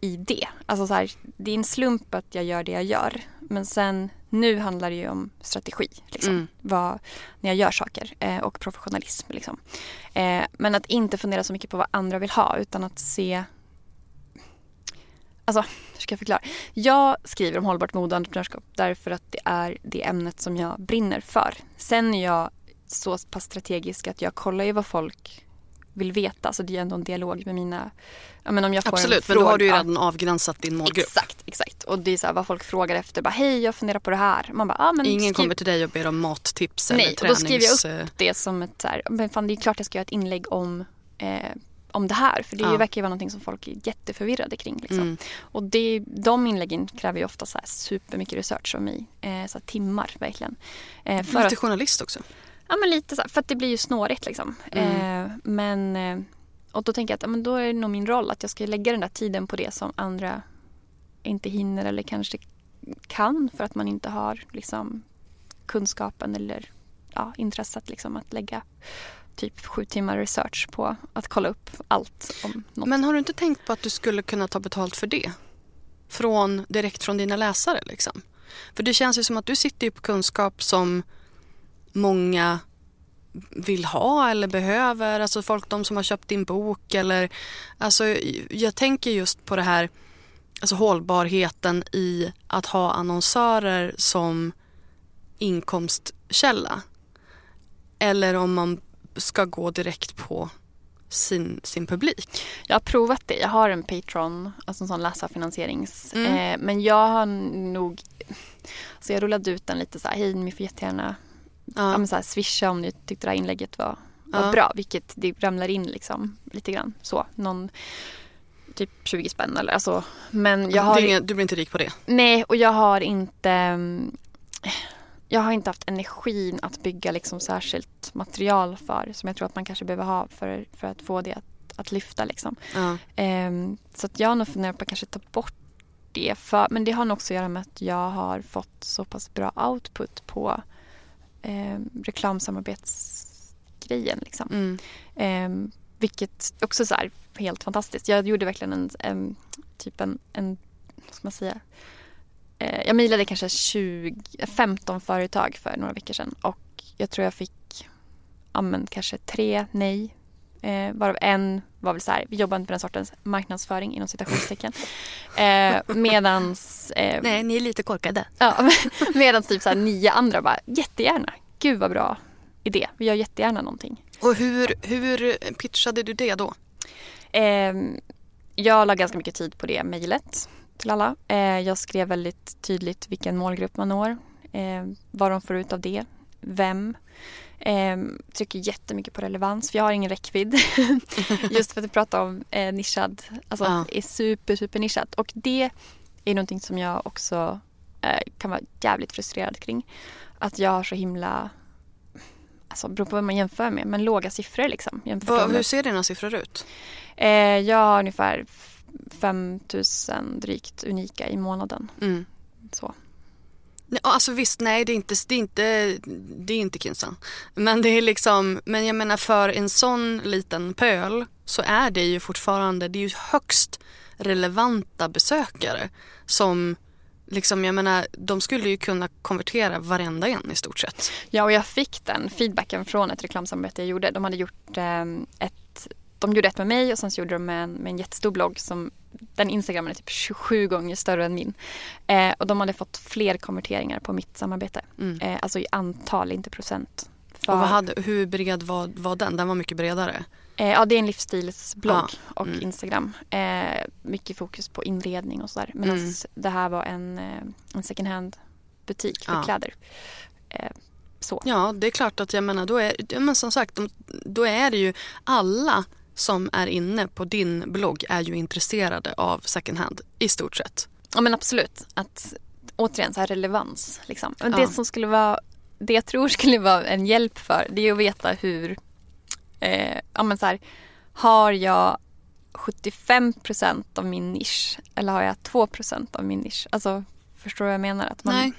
i det. Alltså så här, det är en slump att jag gör det jag gör. Men sen, nu handlar det ju om strategi. Liksom. Mm. Vad, när jag gör saker eh, och professionalism. Liksom. Eh, men att inte fundera så mycket på vad andra vill ha utan att se Alltså, hur ska jag förklara? Jag skriver om hållbart mode och entreprenörskap därför att det är det ämnet som jag brinner för. Sen är jag så pass strategisk att jag kollar ju vad folk vill veta. Så det är ändå en dialog med mina... Ja, men om jag får Absolut, en men då har du ju fråga- redan avgränsat din målgrupp. Exakt, exakt. Och det är så här, vad folk frågar efter. Bara, Hej, jag funderar på det här. Man bara, ah, men Ingen skriv... kommer till dig och ber om mattips Nej, eller och då skriver jag tränings... eh, det som ett så här, men fan det är klart jag ska göra ett inlägg om, eh, om det här. För det Ja. verkar ju vara någonting som folk är jätteförvirrade kring. Liksom. Mm. Och det, de inläggen kräver ju ofta så här supermycket research av mig. Eh, så timmar verkligen. Eh, för Lite att, journalist också. ja, men lite så här, för att det blir ju snårigt liksom. Mm. Eh, men, eh, och då tänker jag att ja, men då är det nog min roll att jag ska lägga den där tiden på det som andra inte hinner eller kanske kan för att man inte har liksom, kunskapen eller ja, intresset liksom, att lägga typ sju timmar research på att kolla upp allt om något. Men har du inte tänkt på att du skulle kunna ta betalt för det? Från, direkt från dina läsare liksom. För det känns ju som att du sitter ju på kunskap som många vill ha eller behöver. Alltså folk, de som har köpt din bok eller alltså jag tänker just på det här alltså hållbarheten i att ha annonsörer som inkomstkälla. Eller om man ska gå direkt på sin, sin publik. Jag har provat det. Jag har en Patreon, alltså en sån läsarfinansierings. Mm. Eh, men jag har nog... Så jag rullade ut den lite så här, hej ni får jättegärna ja. Ja. men så här, swisha om ni tyckte det här inlägget var, var Ja. bra. Vilket det ramlar in liksom lite grann så. Någon typ 20 spänn eller alltså. Men jag har... Inga, du blir inte rik på det. Nej, och jag har inte... mm, Jag har inte haft energin att bygga liksom särskilt material för som jag tror att man kanske behöver ha för, för att få det att, att lyfta. Liksom. Ja. Ehm, så att jag har nog funderat på att kanske ta bort det. För, men det har nog också att göra med att jag har fått så pass bra output på um, reklamsamarbetsgrejen. Liksom. Mm. Ehm, vilket också så här, helt fantastiskt. Jag gjorde verkligen en, en typ en, en vad ska man säga, Eh, jag mejlade kanske 20, 15 företag för några veckor sedan och jag tror jag fick ja, men kanske tre nej. Eh, varav en var väl så här, vi jobbar inte med den sortens marknadsföring inom citationstecken. Eh, medans eh, Nej, ni är lite korkade. Ja, medans typ så här nio andra bara jättegärna. Gud vad bra idé. Vi gör jättegärna någonting. Och hur, hur pitchade du det då? Ehm, jag la ganska mycket tid på det mejlet till alla. Eh, jag skrev väldigt tydligt vilken målgrupp man når, eh, vad de får ut av det, vem. Eh, trycker jättemycket på relevans för jag har ingen räckvidd. Just för att prata om nischad, alltså Ja. är super super nischat. Och det är någonting som jag också kan vara jävligt frustrerad kring. Att jag har så himla, alltså beror på vad man jämför med, men låga siffror liksom. med- hur ser dina siffror ut? Eh, jag har ungefär 5000 drygt unika i månaden. Mm. Så. Alltså visst, nej det är inte, det är inte, det är inte Kinsan. Men det är liksom, men jag menar för en sån liten pöl så är det ju fortfarande, det är ju högst relevanta besökare som liksom, jag menar, de skulle ju kunna konvertera varenda en i stort sett. Ja, och jag fick den feedbacken från ett reklamsamarbete jag gjorde. De hade gjort eh, ett, de gjorde ett med mig och sen så gjorde de med en, med en jättestor blogg som den Instagramen är typ 27 gånger större än min. Eh, och de hade fått fler konverteringar på mitt samarbete. Mm. Eh, alltså i antal, inte procent. För, Och hade, hur bred var, var den? Den var mycket bredare. eh, ja, det är en livsstilsblogg Ja, och mm. Instagram. Eh, mycket fokus på inredning och sådär. Medan Mm. det här var en, eh, en second hand butik för Ja. kläder. Eh, så. Ja, det är klart att jag menar, då är, men som sagt, då är det ju alla som är inne på din blogg är ju intresserade av second hand i stort sett. Ja men absolut. Att återigen så här relevans. Liksom. Men Ja. Det som skulle vara, det jag tror skulle vara en hjälp för det är att veta hur, eh, ja men så här, har jag 75% av min nisch eller har jag 2% av min nisch? Alltså förstår du vad jag menar? Att man, Nej.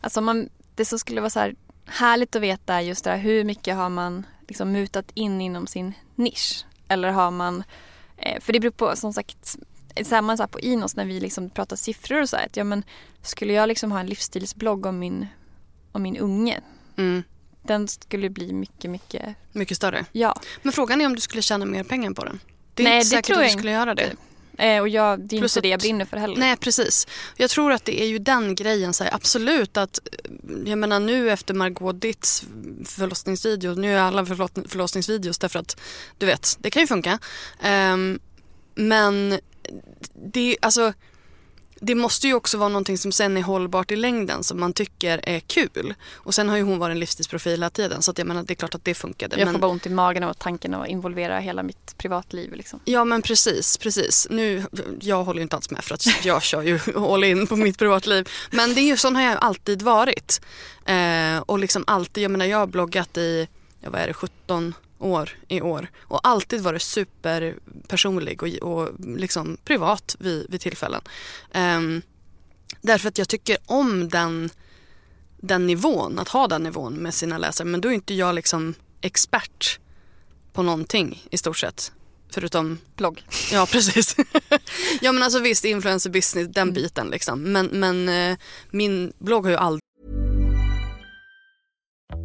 Alltså man, det som skulle vara så här härligt att veta är just det här, hur mycket har man liksom mutat in inom sin nisch? Eller har man, eh, för det beror på som sagt, samma sak på Inos när vi liksom pratar siffror och så här, att ja men skulle jag liksom ha en livsstilsblogg om min, om min unge, Mm, den skulle bli mycket, mycket, mycket större. ja. Men frågan är om du skulle tjäna mer pengar på den. Det är Nej, inte det säkert tror att du skulle göra det. Eh, och jag, det är Plus inte det jag att- brinner för heller. Nej, precis. Jag tror att det är ju den grejen. Så här, absolut att, jag menar nu efter Margot Ditts förlossningsvideo, nu är alla förlåt, förlossningsvideos därför att, du vet, det kan ju funka. Ehm, men det, alltså, det måste ju också vara någonting som sen är hållbart i längden som man tycker är kul. Och sen har ju hon varit en livsstilsprofil hela tiden så att jag menar det är klart att det funkade. jag men... får bara ont i magen av tanken att involvera hela mitt privatliv. Liksom. Ja men precis, precis. Nu, jag håller ju inte alls med för att jag kör ju all in på mitt privatliv. Men det är ju sån har jag alltid varit. Eh, och liksom alltid, jag menar jag har bloggat i, ja, vad är det, 17 år i år. Och alltid varit superpersonlig och, och liksom privat vid, vid tillfällen. Ehm, därför att jag tycker om den, den nivån, att ha den nivån med sina läsare. Men då är inte jag liksom expert på någonting i stort sett. Förutom Blogg. Ja precis. ja men alltså visst influencer business den biten liksom. Men, men eh, min blogg har ju aldrig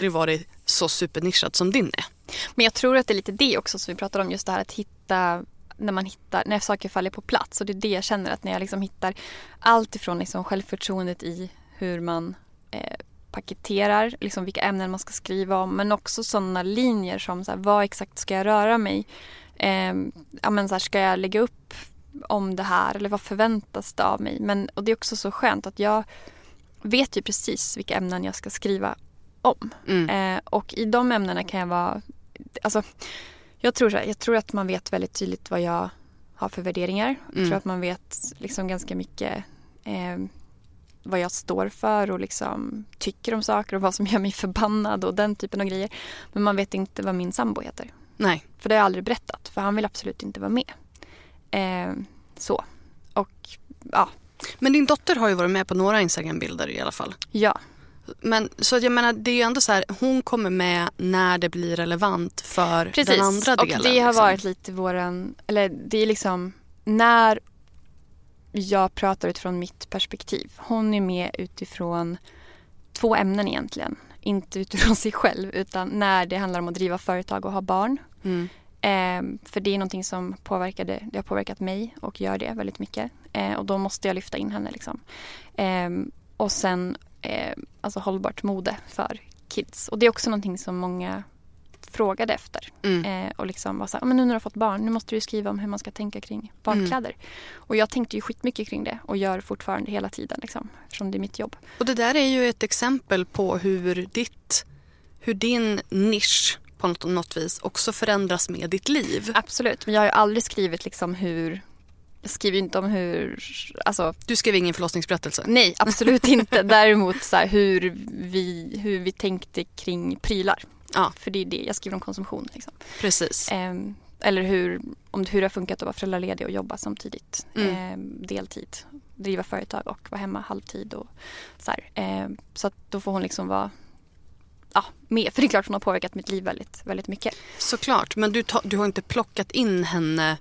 Aldrig varit så supernischad som din är. Men jag tror att det är lite det också som vi pratade om, just det här att hitta när man hittar, när saker faller på plats. Och det är det jag känner att när jag liksom hittar allt ifrån liksom självförtroendet i hur man eh, paketerar, liksom vilka ämnen man ska skriva om. Men också sådana linjer som så här, vad exakt ska jag röra mig? Eh, ja, men så här, ska jag lägga upp om det här eller vad förväntas det av mig? Men, och det är också så skönt att jag vet ju precis vilka ämnen jag ska skriva om. Mm. Eh, och i de ämnena kan jag vara, alltså jag tror, här, jag tror att man vet väldigt tydligt vad jag har för värderingar. Jag Mm. tror att man vet liksom ganska mycket eh, vad jag står för och liksom tycker om saker och vad som gör mig förbannad och den typen av grejer. Men man vet inte vad min sambo heter. Nej. För det har jag aldrig berättat för han vill absolut inte vara med. Eh, så. Och ja, Men din dotter har ju varit med på några Instagram-bilder i alla fall. ja. Men så jag menar det är ju ändå så här, hon kommer med när det blir relevant för Precis. den andra och delen. det har liksom. varit lite våran, eller det är liksom när jag pratar utifrån mitt perspektiv. Hon är med utifrån två ämnen egentligen. Inte utifrån sig själv utan när det handlar om att driva företag och ha barn. Mm. Eh, för det är någonting som påverkade, det har påverkat mig och gör det väldigt mycket. Eh, och då måste jag lyfta in henne. Liksom. Eh, och sen eh, alltså hållbart mode för kids. Och det är också någonting som många frågade efter. Mm. Eh, och liksom var så här, "Ja, men nu när du har fått barn, nu måste du skriva om hur man ska tänka kring barnkläder. Och jag tänkte ju skitmycket kring det och gör fortfarande hela tiden liksom, eftersom det är mitt jobb. Och det där är ju ett exempel på hur ditt, hur din nisch på något, något vis också förändras med ditt liv. Absolut, men jag har ju aldrig skrivit liksom hur skriver ju inte om hur, alltså Du skrev ingen förlossningsberättelse? nej absolut inte. Däremot så här, hur, vi, hur vi tänkte kring prylar. Ja. För det är det, jag skriver om konsumtion. Liksom. Precis. Ehm, eller hur, om hur det har funkat att vara föräldraledig och jobba samtidigt. Mm. Ehm, deltid, driva företag och vara hemma halvtid. Och så. Ehm, så att då får hon liksom vara ja, med. För det är klart hon har påverkat mitt liv väldigt, väldigt mycket. Såklart, men du, ta, du har inte plockat in henne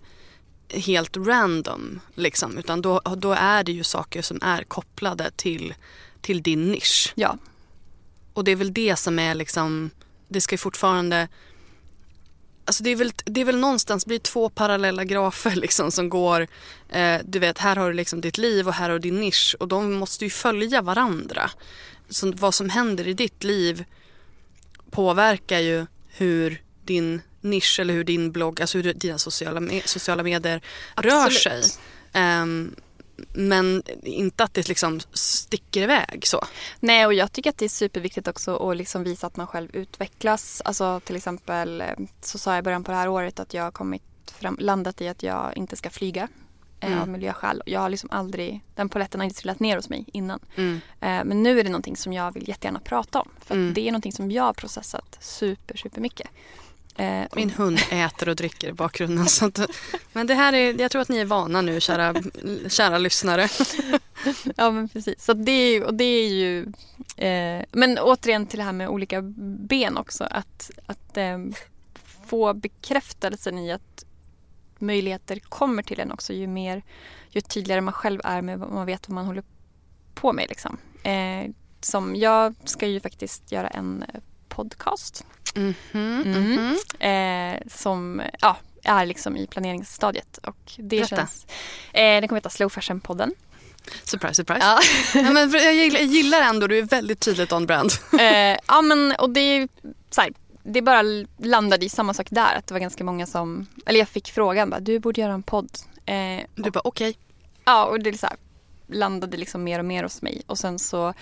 helt random liksom, utan då, då är det ju saker som är kopplade till, till din nisch. Ja, Och det är väl det som är liksom, det ska ju fortfarande Alltså det är, väl, det är väl någonstans blir två parallella grafer liksom som går, eh, du vet här har du liksom ditt liv och här har du din nisch och de måste ju följa varandra. Så vad som händer i ditt liv påverkar ju hur din nisch eller hur din blogg, alltså hur dina sociala, me- sociala medier rör Absolut. sig. Ehm, men inte att det liksom sticker iväg så. Nej, och jag tycker att det är superviktigt också att liksom visa att man själv utvecklas. Alltså till exempel eh, så sa jag i början på det här året att jag har kommit fram, landat i att jag inte ska flyga eh, Mm. av miljöskäl. Jag har liksom aldrig, den poletten har inte trillat ner hos mig innan. Mm. Eh, men nu är det någonting som jag vill jättegärna prata om. För Mm. det är någonting som jag har processat super, super mycket. Eh, Min hund äter och dricker i bakgrunden. Så att, men det här är, jag tror att ni är vana nu kära, kära lyssnare. Ja men precis. Så det är, och det är ju... Eh, men återigen till det här med olika ben också. Att, att eh, få bekräftelsen i att möjligheter kommer till en också ju mer, ju tydligare man själv är med vad man vet vad man håller på med. Liksom. Eh, som jag ska ju faktiskt göra en eh, podcast Mhm, Mhm. mhm. eh, som ja, är liksom i planeringsstadiet. Och det Berätta. känns, eh, den kommer heta Slow Fashion-podden. Surprise, surprise. Ja. Ja, men jag, gillar, jag gillar ändå, du är väldigt tydligt on brand. eh, ja men och det är så här, det bara landade i samma sak där. Att det var ganska många som, eller jag fick frågan bara, du borde göra en podd. Eh, Du bara okej. ja och det är så här, landade liksom mer och mer hos mig. Och sen så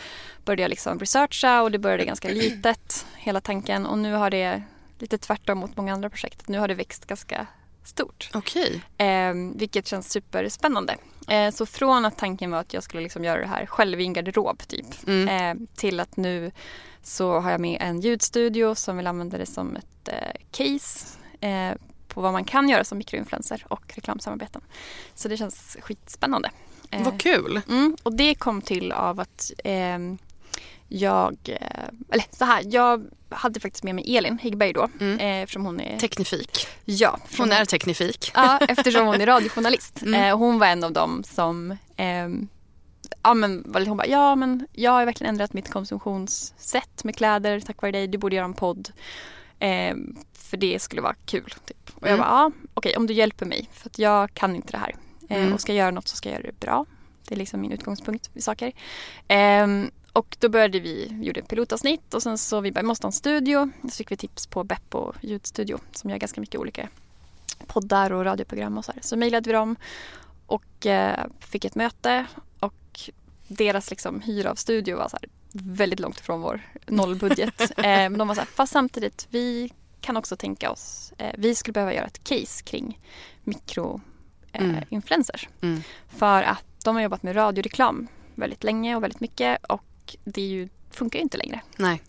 började jag liksom researcha och det började ganska litet, hela tanken. Och nu har det, lite tvärtom mot många andra projekt, nu har det växt ganska stort. Okej. Eh, vilket känns superspännande. Eh, så från att tanken var att jag skulle liksom göra det här själv i en garderob typ. Mm. Eh, till att nu så har jag med en ljudstudio som vill använda det som ett eh, case eh, på vad man kan göra som mikroinfluencer och reklamsamarbeten. Så det känns skitspännande. Eh, Vad kul. Mm, och det kom till av att ehm, jag, eh, eller så här, jag hade faktiskt med mig Elin Häggberg då. Mm. Eh, eftersom hon är... Teknifik. ja, Hon är teknifik. Ja, eftersom hon är radiojournalist. Mm. Eh, hon var en av dem som ehm, Ja men hon bara, ja men jag har verkligen ändrat mitt konsumtionssätt med kläder tack vare dig. Du borde göra en podd. Eh, för det skulle vara kul. Typ. Och jag Mm. bara, ja okej om du hjälper mig för att jag kan inte det här. Eh, Mm. och ska jag göra något så ska jag göra det bra. Det är liksom min utgångspunkt i saker. Ehm, och då började vi, gjorde ett pilotavsnitt och sen så vi bara, måste ha en studio. Så fick vi tips på Beppo ljudstudio som gör ganska mycket olika poddar och radioprogram och så här. Så mejlade vi dem och eh, fick ett möte och deras liksom hyra av studio var så här väldigt långt ifrån vår nollbudget. eh, men de var så här, fast samtidigt vi kan också tänka oss, eh, vi skulle behöva göra ett case kring mikroinfluencers. Mm. Eh, influencers. Mm. För att de har jobbat med radioreklam väldigt länge och väldigt mycket och det ju, funkar ju inte längre. Nej.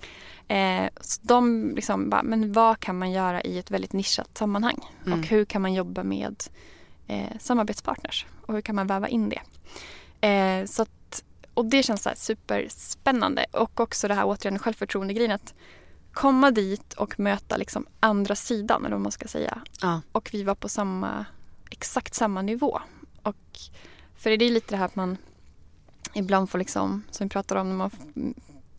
Eh, så de liksom bara, men vad kan man göra i ett väldigt nischat sammanhang? Mm. Och hur kan man jobba med eh, samarbetspartners? Och hur kan man väva in det? Eh, så att, och det känns så här superspännande. Och också det här återigen självförtroende-grejen att komma dit och möta liksom andra sidan, eller vad man ska säga. Ja. Och vi var på samma, exakt samma nivå. Och, för det är lite det här att man ibland får liksom, som vi pratar om, när man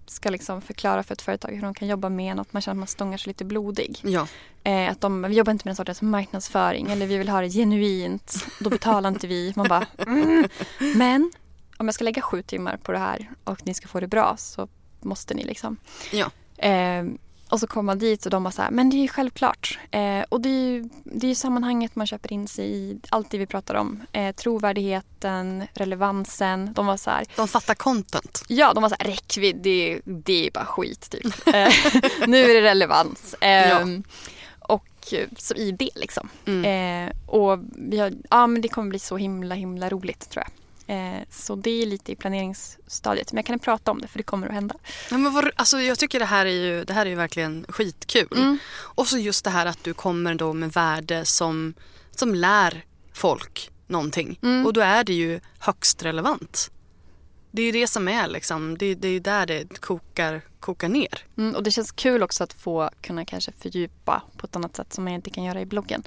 ska liksom förklara för ett företag hur de kan jobba med en, att man känner att man stångar sig lite blodig. Ja. Eh, att de, vi jobbar inte med den sortens marknadsföring eller vi vill ha det genuint, då betalar inte vi. Man bara, mm. Men om jag ska lägga sju timmar på det här och ni ska få det bra så måste ni liksom. Ja. Eh, och så kommer man dit och de bara så här, men det är ju självklart. Eh, och det är ju det är ju sammanhanget man köper in sig i, allt det vi pratar om. Eh, trovärdigheten, relevansen. De var så här, De fattar content. Ja, de var så här, räckvidd, det, det är bara skit typ. Eh, nu är det relevans. Ehm, Och eh, så i det liksom. Mm. Eh, och vi har, ja men det kommer bli så himla himla roligt tror jag. Eh, så det är lite i planeringsstadiet. Men jag kan prata om det för det kommer att hända. Ja, men vad, alltså, jag tycker det här är ju, det här är ju verkligen skitkul. Mm. Och så just det här att du kommer då med värde som, som lär folk någonting. Mm. Och då är det ju högst relevant. Det är ju det som är liksom, det, det är ju där det kokar, kokar ner. Mm, och det känns kul också att få kunna kanske fördjupa på ett annat sätt som man inte kan göra i bloggen.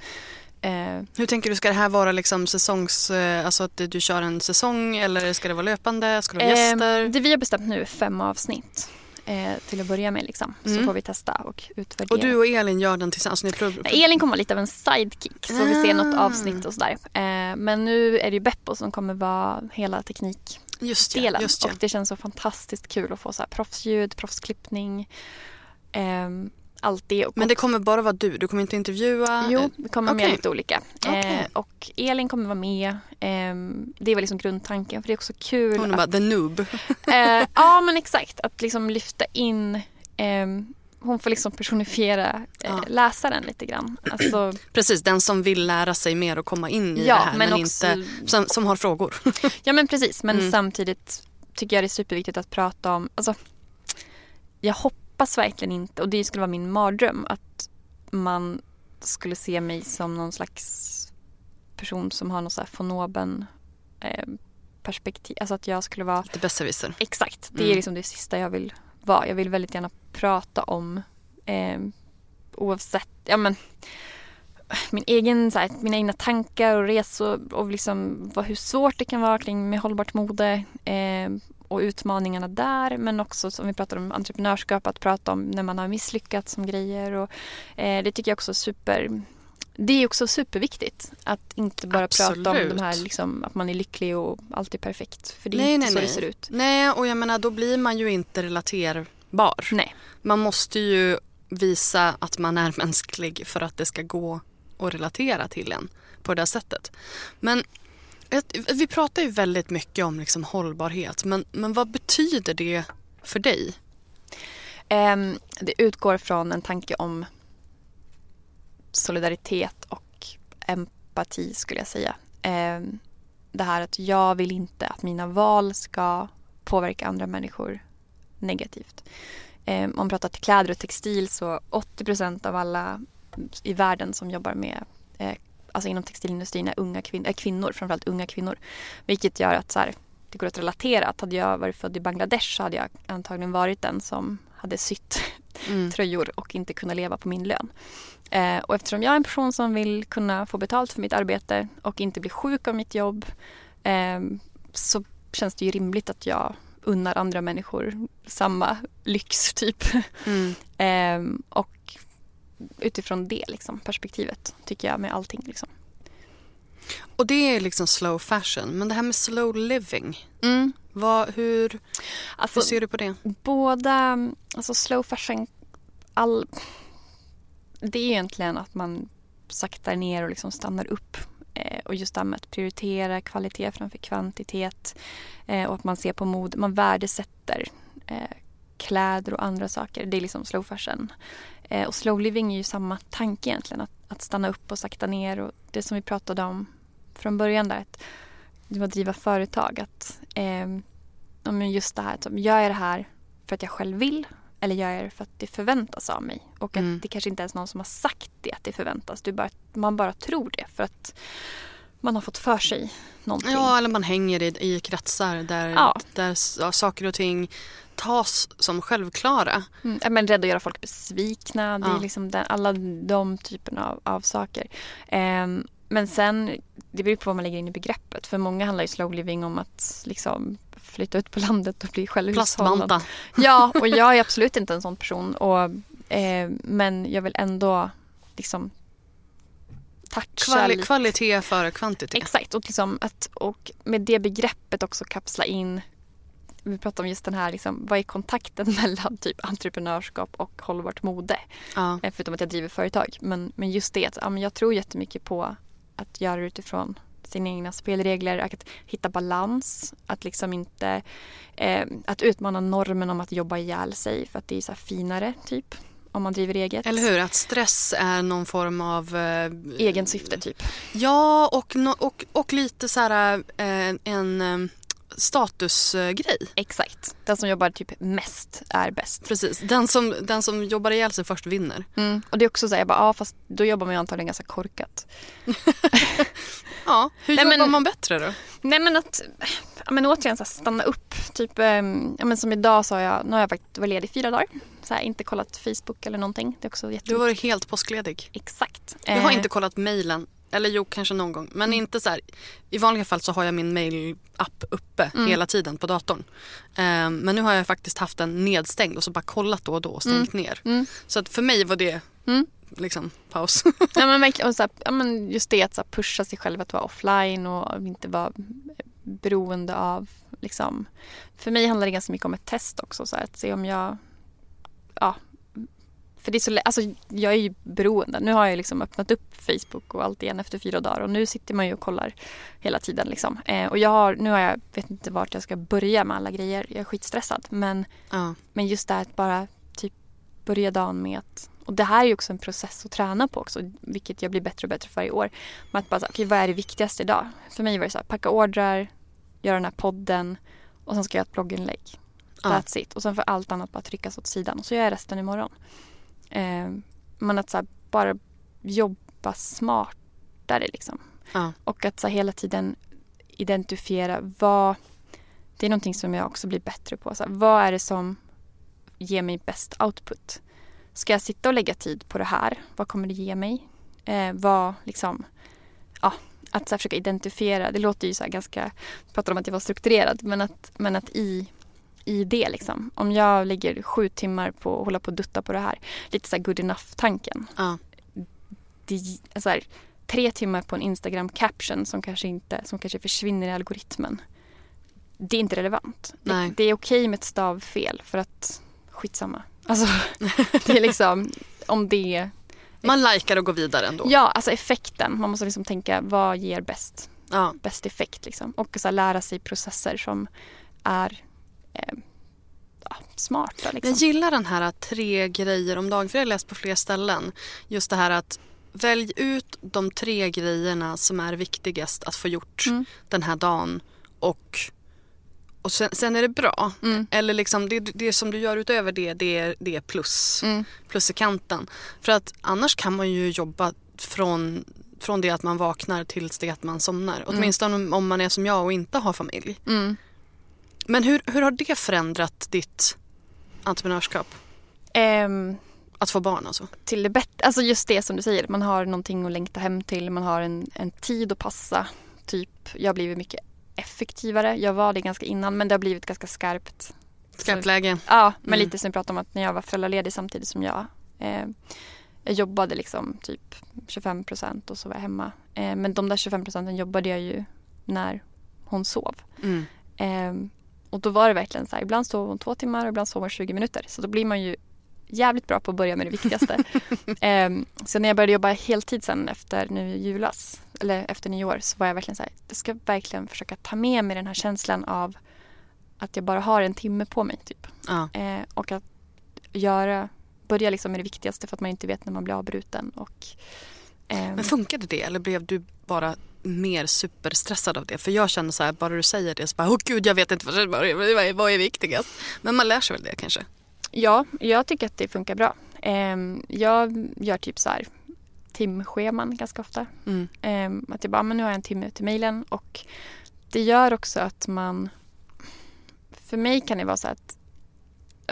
Eh, Hur tänker du, ska det här vara liksom säsongs, eh, alltså att du kör en säsong eller ska det vara löpande, ska det vara gäster? Eh, det vi har bestämt nu är fem avsnitt eh, till att börja med. Liksom. Så Mm. får vi testa och utvärdera. Och du och Elin gör den tillsammans? Ni prov, Elin kommer vara lite av en sidekick så vi ser något Ah. avsnitt och sådär. Eh, men nu är det ju Beppo som kommer vara hela teknikdelen. just ja, just ja. Och det känns så fantastiskt kul att få så här proffsljud, proffsklippning. ehm, allt det. Och Men det kommer bara vara du, du kommer inte intervjua? Jo, vi kommer med okej. lite olika. Okej. Eh, och Elin kommer vara med. Ehm, det väl liksom grundtanken för det är också kul. Hon är att- bara the noob. Eh, ja men exakt, att liksom lyfta in ehm, hon får liksom personifiera eh, Ja. läsaren lite grann. Alltså, Precis, den som vill lära sig mer och komma in i Ja, det här men, men också- inte, som, som har frågor. ja men precis, men Mm. samtidigt tycker jag det är superviktigt att prata om, alltså, jag hoppas verkligen inte, och det skulle vara min mardröm, att man skulle se mig som någon slags person som har någon så här fonoben eh, perspektiv, alltså att jag skulle vara Lite besserwisser. Exakt, det är Mm. liksom det sista jag vill vara. Jag vill väldigt gärna prata om eh, oavsett, ja men min egen, så här, mina egna tankar och resor och liksom vad, hur svårt det kan vara kring med hållbart mode eh, och utmaningarna där men också som vi pratar om entreprenörskap att prata om när man har misslyckats som grejer och eh, det tycker jag också är super det är också superviktigt att inte bara prata om Absolut. de här liksom, att man är lycklig och allt är perfekt. För det är Nej, inte nej, så nej. det ser ut. Nej, och jag menar då blir man ju inte relaterbar. Nej. Man måste ju visa att man är mänsklig för att det ska gå att relatera till en på det sättet. Men vi pratar ju väldigt mycket om liksom hållbarhet, men, men vad betyder det för dig? Ehm, det utgår från en tanke om solidaritet och empati skulle jag säga. Ehm, det här att jag vill inte att mina val ska påverka andra människor negativt. Ehm, om man pratar till kläder och textil så 80% av alla i världen som jobbar med eh, alltså inom textilindustrin är unga kvin- är kvinnor, framförallt unga kvinnor. Vilket gör att så här, det går att relatera. Att hade jag varit född i Bangladesh så hade jag antagligen varit den som hade sytt Mm. tröjor och inte kunna leva på min lön. Eh, och eftersom jag är en person som vill kunna få betalt för mitt arbete och inte bli sjuk av mitt jobb eh, så känns det ju rimligt att jag unnar andra människor samma lyx typ. Mm. Eh, och utifrån det liksom, perspektivet tycker jag med allting. Liksom. Och det är liksom slow fashion. Men det här med slow living. Mm. Vad, hur, Alltså, hur ser du på det? båda, alltså slow fashion, all, det är egentligen att man saktar ner och liksom stannar upp. Eh, och just det här med att prioritera kvalitet framför kvantitet. Eh, och att man ser på mod, man värdesätter eh, kläder och andra saker. Det är liksom slow fashion. Eh, och slow living är ju samma tanke egentligen. Att, att stanna upp och sakta ner. Och det som vi pratade om från början där. Att, att driva företag. Att, eh, just det här, att gör jag det här för att jag själv vill eller gör jag det för att det förväntas av mig? Och att Mm. det kanske inte ens är någon som har sagt det att det förväntas. Du bara, man bara tror det för att man har fått för sig någonting. Ja, eller man hänger i, i kretsar där, Ja. där ja, saker och ting tas som självklara. Mm, men rädd att göra folk besvikna. Det är liksom den, alla de typerna av, av saker. Ehm, men sen, det beror på vad man lägger in i begreppet. För många handlar ju slow living om att liksom flytta ut på landet och bli självhushållande. Plastbanta. Ja, och jag är absolut inte en sån person. Och, eh, men jag vill ändå liksom toucha Kvali- lite. kvalitet före kvantitet. Exakt, och, liksom att, och med det begreppet också kapsla in vi pratar om just den här, liksom, vad är kontakten mellan typ entreprenörskap och hållbart mode? Ja. Eh, Förutom att jag driver företag. Men, men just det, att, ja, men jag tror jättemycket på att göra det utifrån sina egna spelregler, att hitta balans, att liksom inte eh, att utmana normen om att jobba ihjäl sig för att det är så finare typ om man driver eget. Eller hur? Att stress är någon form av... Eh, Egen syfte typ. Ja, och, no, och, och lite så här eh, en eh, statusgrej. Exakt. Den som jobbar typ mest är bäst. Precis. Den som, den som jobbar ihjäl sig först vinner. Mm. Och det är också så här, jag bara, ja fast då jobbar man ju antagligen ganska korkat. Ja, hur Nej, jobbar men- man bättre då? Nej men att, ja, men återigen så här, stanna upp. Typ, ehm, ja, men som idag så har jag, nu har jag faktiskt varit ledig fyra dagar. Så här, inte kollat Facebook eller någonting. Det är också Du har varit helt påskledig. Exakt. Jag har Eh, inte kollat mejlen. Eller jo, kanske någon gång. Men Mm. inte så här. I vanliga fall så har jag min mail-app uppe Mm. hela tiden på datorn. Ehm, men nu har jag faktiskt haft den nedstängd och så bara kollat då och då och stängt ner. Mm. Så att för mig var det Mm. liksom paus. Ja, men verkligen, och så här, ja, men just det att så här, pusha sig själv att vara offline och inte vara beroende av liksom. För mig handlar det ganska mycket om ett test också. Så här, att se om jag, ja. För det är så alltså jag är ju beroende. Nu har jag liksom öppnat upp Facebook och allt igen efter fyra dagar och nu sitter man ju och kollar hela tiden liksom. Eh, och jag har, nu har jag, vet inte vart jag ska börja med alla grejer. Jag är skitstressad men ja. men just det här att bara typ börja dagen med att och det här är ju också en process att träna på också, vilket jag blir bättre och bättre för varje år. Men att bara, okej vad är det viktigaste idag? För mig var det så här, packa ordrar, göra den här podden och sen ska jag göra ett blogginlägg. That's it. Och sen får allt annat bara tryckas åt sidan och så gör jag resten imorgon. Eh, men att så här, bara jobba smartare liksom. Ja. Och att så här, hela tiden identifiera vad det är någonting som jag också blir bättre på. Så här, vad är det som ger mig bäst output? Ska jag sitta och lägga tid på det här? Vad kommer det ge mig? Eh, vad liksom, ja, att så här, försöka identifiera. Det låter ju så här ganska, jag pratar om att jag var strukturerad, men att, men att i, i det liksom. Om jag lägger sju timmar på att hålla på och dutta på det här. Lite så här good enough-tanken. Ja. Det, så här, tre timmar på en Instagram caption som kanske, inte, som kanske försvinner i algoritmen. Det är inte relevant. Det, det är okej med ett stavfel för att skitsamma. Alltså, det är liksom om det Man likar och går vidare ändå. Ja, alltså effekten. Man måste liksom tänka vad ger bäst, Ja. bäst effekt liksom. Och så lära sig processer som är eh, ja, smarta liksom. Jag gillar den här att tre grejer om dagen, för jag har läst på fler ställen. Just det här att välj ut de tre grejerna som är viktigast att få gjort Mm. den här dagen och, och sen, sen är det bra. Mm. Eller liksom det, det som du gör utöver det, det är, det är plus. Mm. Plus i kanten. För att annars kan man ju jobba från, från det att man vaknar tills det att man somnar. Åtminstone om- om man är som jag och inte har familj. Mm. Men hur, hur har det förändrat ditt entreprenörskap? Ehm, Att få barn alltså? till det bättre, alltså just det som du säger, man har någonting att längta hem till, man har en, en tid att passa. Typ, jag har blivit mycket effektivare. Jag var det ganska innan men det har blivit ganska skarpt. Skarpt läge? Ja, men Mm. lite som vi pratade om att när jag var föräldraledig samtidigt som jag eh, Jag jobbade liksom typ 25 procent och så var jag hemma. Eh, men de där 25 procenten jobbade jag ju när hon sov. Mm. Eh, och då var det verkligen så här, ibland sov hon två timmar och ibland sov hon 20 minuter. Så då blir man ju jävligt bra på att börja med det viktigaste. eh, så när jag började jobba heltid sen efter nu julas, eller efter nyår, så var jag verkligen så här, jag ska verkligen försöka ta med mig den här känslan av att jag bara har en timme på mig typ. Ja. Eh, och att göra, börja liksom med det viktigaste för att man inte vet när man blir avbruten. Och, Men funkade det eller blev du bara mer superstressad av det? För jag känner så här, bara du säger det så bara, åh gud jag vet inte vad, vad, är- vad är viktigast? Men man lär sig väl det kanske? Ja, jag tycker att det funkar bra. Ehm, jag gör typ så här timscheman ganska ofta. Mm. Ehm, att jag bara, men nu har jag en timme till mejlen och det gör också att man för mig kan det vara så att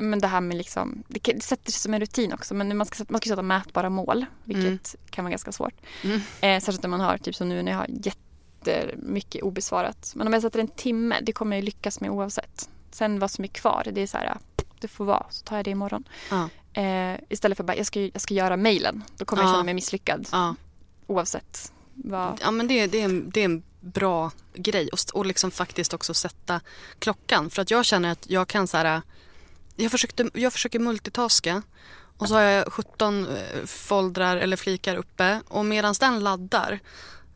men det här med liksom, det, det sätter sig som en rutin också men man ska, man ska sätta mätbara mål vilket kan vara ganska svårt. Mm. Eh, särskilt när man har, typ som nu när jag har jättemycket obesvarat. Men om jag sätter en timme, det kommer jag lyckas med oavsett. Sen vad som är kvar, det är så här, det får vara, så tar jag det imorgon. Ja. Eh, istället för bara, jag ska, jag ska göra mejlen. Då kommer jag Ja. känna mig misslyckad Ja. oavsett vad. Ja men det, det, är, en, det är en bra grej och, och liksom faktiskt också sätta klockan. För att jag känner att jag kan så här, jag, försökte, jag försöker multitaska och så har jag 17 eh, foldrar eller flikar uppe och medan den laddar,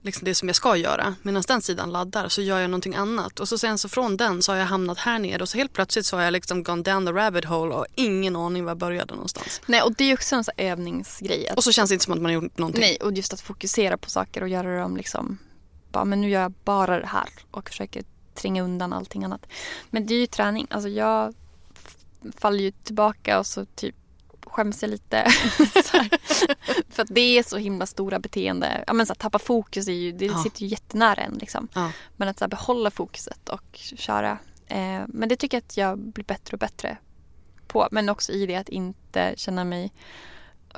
liksom det som jag ska göra, medan den sidan laddar så gör jag någonting annat. Och så sen så från den så har jag hamnat här nere och så helt plötsligt så har jag liksom gone down the rabbit hole och ingen aning var jag började någonstans. Nej, och det är ju också en sån övningsgrej. Att, Och så känns det inte som att man har gjort någonting. nej, och just att fokusera på saker och göra dem liksom, bara, men nu gör jag bara det här och försöker tränga undan allting annat. Men det är ju träning. Alltså jag faller ju tillbaka och så typ skäms jag lite. För att det är så himla stora beteende. Ja, men så här, tappa fokus är ju, det Ja. sitter ju jättenära en. Liksom. Ja. Men att så här, behålla fokuset och köra. Eh, men det tycker jag att jag blir bättre och bättre på. Men också i det att inte känna mig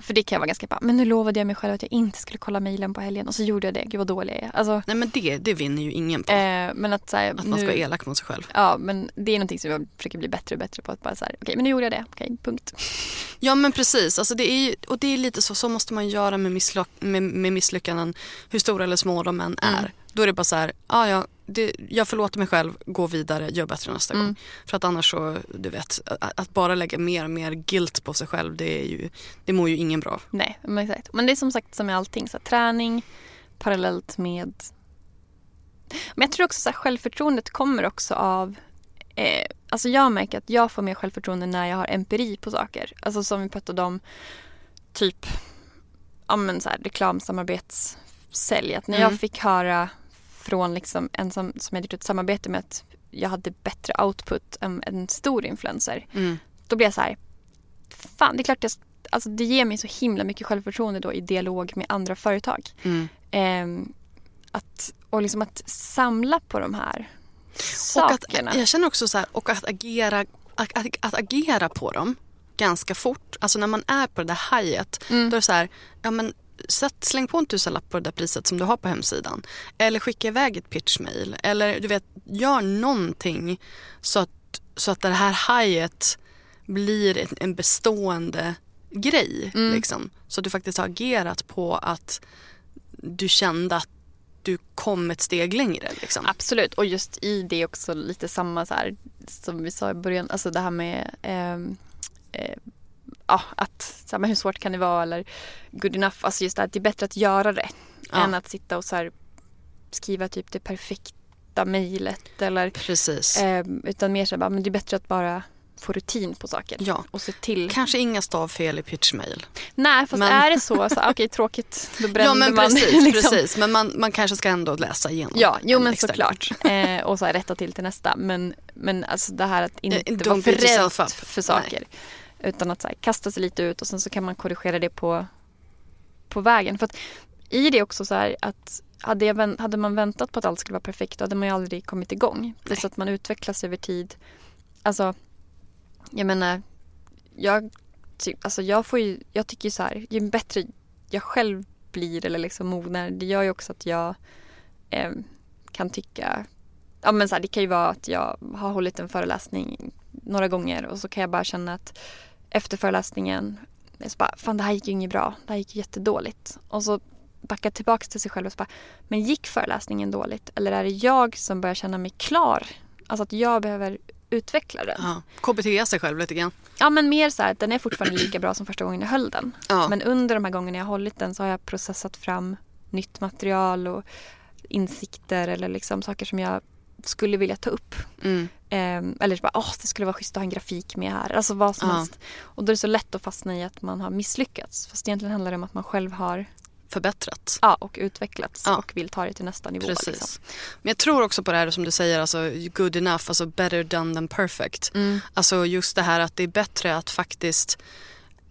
för det kan jag vara ganska bara, men nu lovade jag mig själv att jag inte skulle kolla mejlen på helgen och så gjorde jag det. Gud vad dålig jag är. Alltså, Nej men det, det vinner ju ingen på. eh, men att, så här, att man ska nu, vara elak mot sig själv. Ja, men det är någonting som jag försöker bli bättre och bättre på. Att bara så här, okej, men nu gjorde jag det. Okej, punkt. Ja men precis, alltså det är och det är lite så, så måste man göra med, misslyck, med, med misslyckanden, hur stora eller små de än är. Mm. Då är det bara så här, ah, ja, det, jag förlåter mig själv, gå vidare, gör bättre nästa Mm. gång. För att annars så, du vet, att, att bara lägga mer och mer guilt på sig själv, det, är ju, det mår ju ingen bra av. Nej, men exakt. Men det är som sagt som med allting. Så här, träning parallellt med... Men jag tror också så här, självförtroendet kommer också av... Eh, alltså jag märker att jag får mer självförtroende när jag har empiri på saker. Alltså som vi pratade om, typ ja, men så här, reklamsamarbetssälj. Att när Mm. jag fick höra från liksom en som, som jag gjort ett samarbete med att jag hade bättre output än en stor influencer. Mm. Då blir jag så här, fan det är klart jag, alltså det ger mig så himla mycket självförtroende då i dialog med andra företag. Mm. Ehm, att, och liksom att samla på de här Och att, sakerna. jag känner också så här, och att agera, att, att, att agera på dem ganska fort. Alltså när man är på det där hajet, Mm. då är det så här, ja men sätt, släng på en tusenlapp på det där priset som du har på hemsidan. Eller skicka iväg ett pitchmail. Eller du vet, gör någonting så att, så att det här hajet blir en, en bestående grej. Mm. Liksom. Så att du faktiskt har agerat på att du kände att du kom ett steg längre. Liksom. Absolut, och just i det också lite samma så här, som vi sa i början, alltså det här med ehm, eh, ja, att så här, men hur svårt kan det vara eller good enough. Alltså just det här, att det är bättre att göra det Ja. än att sitta och så här, skriva typ det perfekta mejlet eller Precis. ehm, utan mer så här, bara, men det är bättre att bara få rutin på saker Ja. och se till. Kanske inga stavfel i pitchmail. Nej, fast Men- är det så, så okej tråkigt, då bränner Ja men man. precis, liksom. precis. Men man, man kanske ska ändå läsa igenom. Ja, jo en men extra såklart. Eh, och så här, rätta till till nästa. Men, men alltså det här att inte Eh, don't vara för rädd för saker. Utan att så här, kasta sig lite ut och sen så kan man korrigera det på, på vägen. För att i det också så här att hade, vänt- hade man väntat på att allt skulle vara perfekt då hade man ju aldrig kommit igång. Plus att man utvecklas över tid. Alltså, jag menar, jag, ty, alltså jag, får ju, jag tycker ju så här, ju bättre jag själv blir eller liksom mognar, det gör ju också att jag eh, kan tycka Ja men så här, det kan ju vara att jag har hållit en föreläsning några gånger och så kan jag bara känna att efter föreläsningen så bara, fan det här gick ju inget bra. Det här gick jättedåligt. Och så backa tillbaka till sig själv och så bara, men gick föreläsningen dåligt? Eller är det jag som börjar känna mig klar? Alltså att jag behöver utveckla den. Ja. KBT sig själv lite grann. Ja men mer så här, den är fortfarande lika bra som första gången jag höll den. Ja. Men under de här gångerna jag har hållit den så har jag processat fram nytt material och insikter eller liksom saker som jag skulle vilja ta upp. Mm. Eh, eller bara, åh det skulle vara schysst att ha en grafik med här. Alltså vad som Ja. helst. Och då är det så lätt att fastna i att man har misslyckats. Fast egentligen handlar det om att man själv har Förbättrat. ja, och utvecklats Ja. och vill ta det till nästa nivå. Precis. Liksom. Men jag tror också på det här som du säger, alltså good enough, alltså better done than perfect. Mm. Alltså just det här att det är bättre att faktiskt,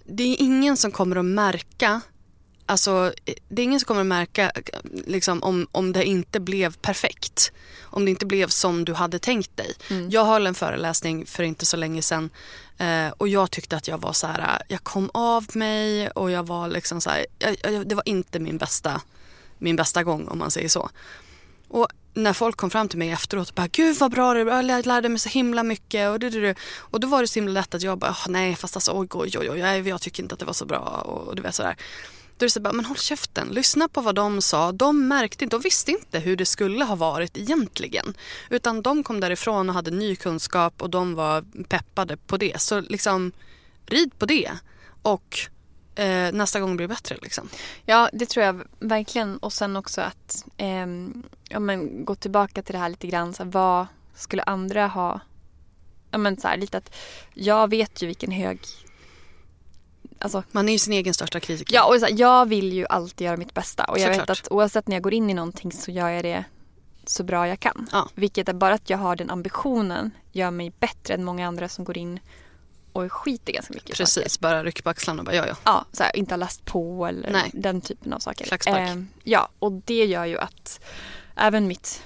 det är ingen som kommer att märka Alltså, det är ingen som kommer att märka liksom, om, om det inte blev perfekt. Om det inte blev som du hade tänkt dig. Mm. Jag höll en föreläsning för inte så länge sedan eh, och jag tyckte att jag var så här, jag kom av mig och jag var liksom så här, jag, jag, det var inte min bästa, min bästa gång om man säger så. Och när folk kom fram till mig efteråt och bara gud vad bra det var, jag lärde mig så himla mycket och, du, du, du. och då var det så himla lätt att jag bara "Ah, nej fast alltså oj oj oj, oj jag, jag tycker inte att det var så bra och du vet sådär. Då är det så bara, men håll käften, lyssna på vad de sa. De märkte inte, de visste inte hur det skulle ha varit egentligen. Utan de kom därifrån och hade ny kunskap och de var peppade på det. Så liksom, rid på det. Och eh, nästa gång blir det bättre liksom. Ja, det tror jag verkligen. Och sen också att eh, ja, men, gå tillbaka till det här lite grann. Så här, vad skulle andra ha? Ja, men, så här, lite att jag vet ju vilken hög... Alltså, Man är ju sin egen största kritiker. ja, och så jag vill ju alltid göra mitt bästa. Och jag vet Såklart. att oavsett när jag går in i någonting så gör jag det så bra jag kan. Ja. Vilket är bara att jag har den ambitionen gör mig bättre än många andra som går in och skiter ganska mycket i saker. Precis, bara ryck på axlarna och bara ja ja. Ja, så här, inte har läst på eller Nej. den typen av saker. Eh, ja, och det gör ju att även mitt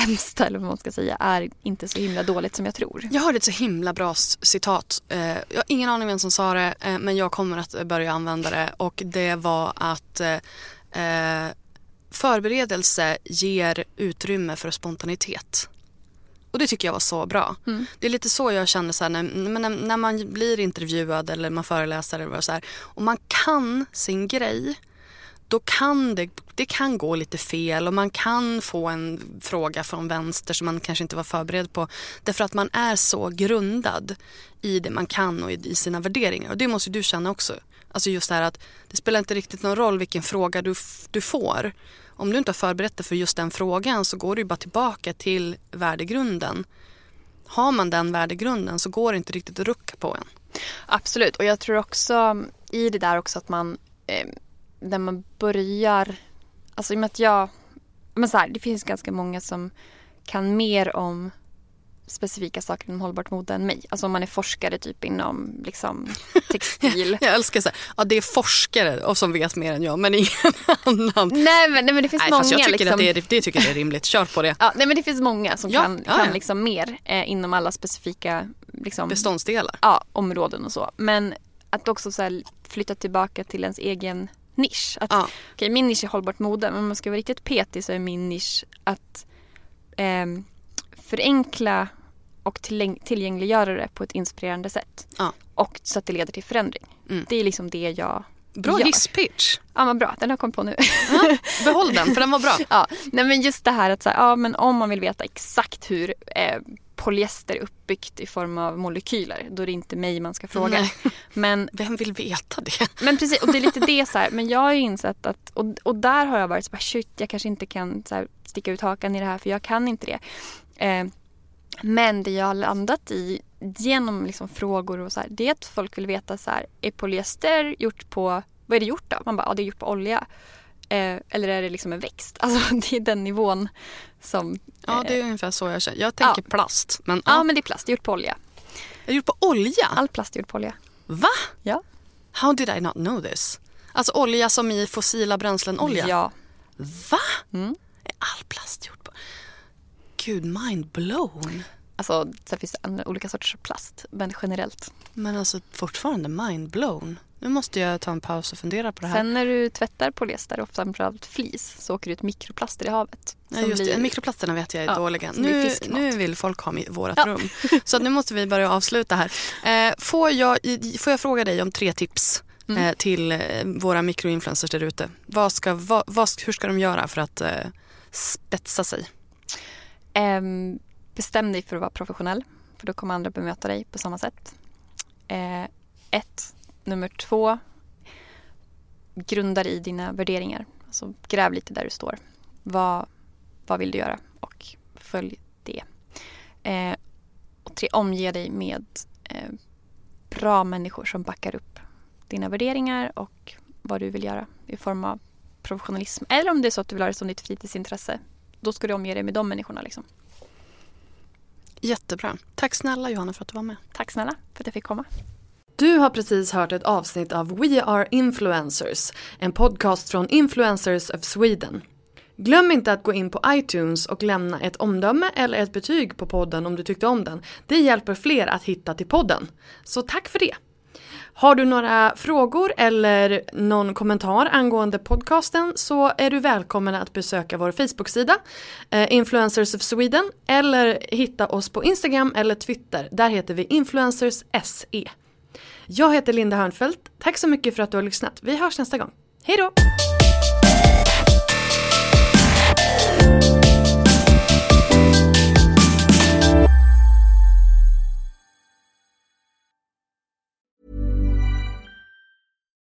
sämsta, eller vad man ska säga, är inte så himla dåligt som jag tror. Jag hörde ett så himla bra citat. Eh, jag har ingen aning vem som sa det eh, men jag kommer att börja använda det och det var att eh, förberedelse ger utrymme för spontanitet. Och det tycker jag var så bra. Det är lite så jag känner så här, när, när, när man blir intervjuad eller man föreläser eller vad så här, och man kan sin grej då kan det, det kan gå lite fel och man kan få en fråga från vänster som man kanske inte var förberedd på. Därför att man är så grundad i det man kan och i, sina värderingar. Och det måste ju du känna också. Alltså just det här att det spelar inte riktigt någon roll vilken fråga du, du får. Om du inte har förberett dig för just den frågan så går du ju bara tillbaka till värdegrunden. Har man den värdegrunden så går det inte riktigt att rucka på en. Absolut, och jag tror också i det där också att man, eh, när man börjar, alltså i och med att jag, men så här, det finns ganska många som kan mer om specifika saker inom hållbart mode än mig. Alltså om man är forskare typ inom liksom textil. Jag älskar så här, ja det är forskare och som vet mer än jag men ingen annan. nej, men, nej men det finns Nej, många fast jag tycker liksom. att det, är, det tycker jag är rimligt. Kör på det. Ja, nej men det finns många som Ja, kan, ja, kan liksom mer eh, inom alla specifika liksom, Beståndsdelar. ja, områden och så. Men att också så här, flytta tillbaka till ens egen nisch. Att, Ja. okej, min nisch är hållbart mode men om man ska vara riktigt petig så är min nisch att ehm, förenkla och tillgängliggöra det på ett inspirerande sätt. Ja. Och så att det leder till förändring. Mm. Det är liksom det jag Bra gör. hisspitch. Ja men bra, den har jag kommit på nu. Behåll den för den var bra. Ja, nej men just det här att så här, ja, men om man vill veta exakt hur eh, polyester uppbyggt i form av molekyler, då är det inte mig man ska fråga. Nej. Men, Vem vill veta det? men precis, och det är lite det så här, men jag har ju insett att, och, och där har jag varit så här, shit, jag kanske inte kan så här, sticka ut hakan i det här för jag kan inte det. Eh, men det jag har landat i genom liksom frågor och så här, det är att folk vill veta så här, är polyester gjort på, vad är det gjort då? Man bara, ja det är gjort på olja. Eh, eller är det liksom en växt? Alltså det är den nivån som... Ja, det är ungefär så jag känner. Jag tänker Ja. plast. Men, Ja ja. men det är plast, gjort på olja. Är gjort på olja? All plast är gjort på olja. Va? Ja. How did I not know this? Alltså olja som i fossila bränslen olja? Ja. Va? Mm. Är all plast gjort på... Gud, mind blown. Alltså sen finns det olika sorters plast, men generellt. Men alltså fortfarande mind blown. Nu måste jag ta en paus och fundera på det här. Sen när du tvättar polyester, och framförallt flis, så åker det ut mikroplaster i havet. Ja, just blir- det. Mikroplasterna vet jag är Ja, dåliga. Nu, nu vill folk ha vårat Ja. rum. Så nu måste vi börja avsluta här. Eh, får, jag, får jag fråga dig om tre tips mm. eh, till eh, våra mikroinfluencers där ute. Vad ska, vad, vad, hur ska de göra för att eh, spetsa sig? Um, bestäm dig för att vara professionell. För då kommer andra bemöta dig på samma sätt. Eh, ett. Nummer två. Grunda i dina värderingar. Alltså gräv lite där du står. Vad, vad vill du göra? Och följ det. Eh, och tre. Omge dig med eh, bra människor som backar upp dina värderingar och vad du vill göra i form av professionalism. Eller om det är så att du vill ha det som ditt fritidsintresse. Då ska du omge dig med de människorna. Liksom. Jättebra. Tack snälla Johanna för att du var med. Tack snälla för att jag fick komma. Du har precis hört ett avsnitt av We Are Influencers, en podcast från Influencers of Sweden. Glöm inte att gå in på iTunes och lämna ett omdöme eller ett betyg på podden om du tyckte om den. Det hjälper fler att hitta till podden. Så tack för det! Har du några frågor eller någon kommentar angående podcasten så är du välkommen att besöka vår Facebook-sida eh, Influencers of Sweden eller hitta oss på Instagram eller Twitter. Där heter vi Influencers SE. Jag heter Linda Hörnfeldt. Tack så mycket för att du har lyssnat. Vi hörs nästa gång. Hej då!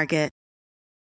Target.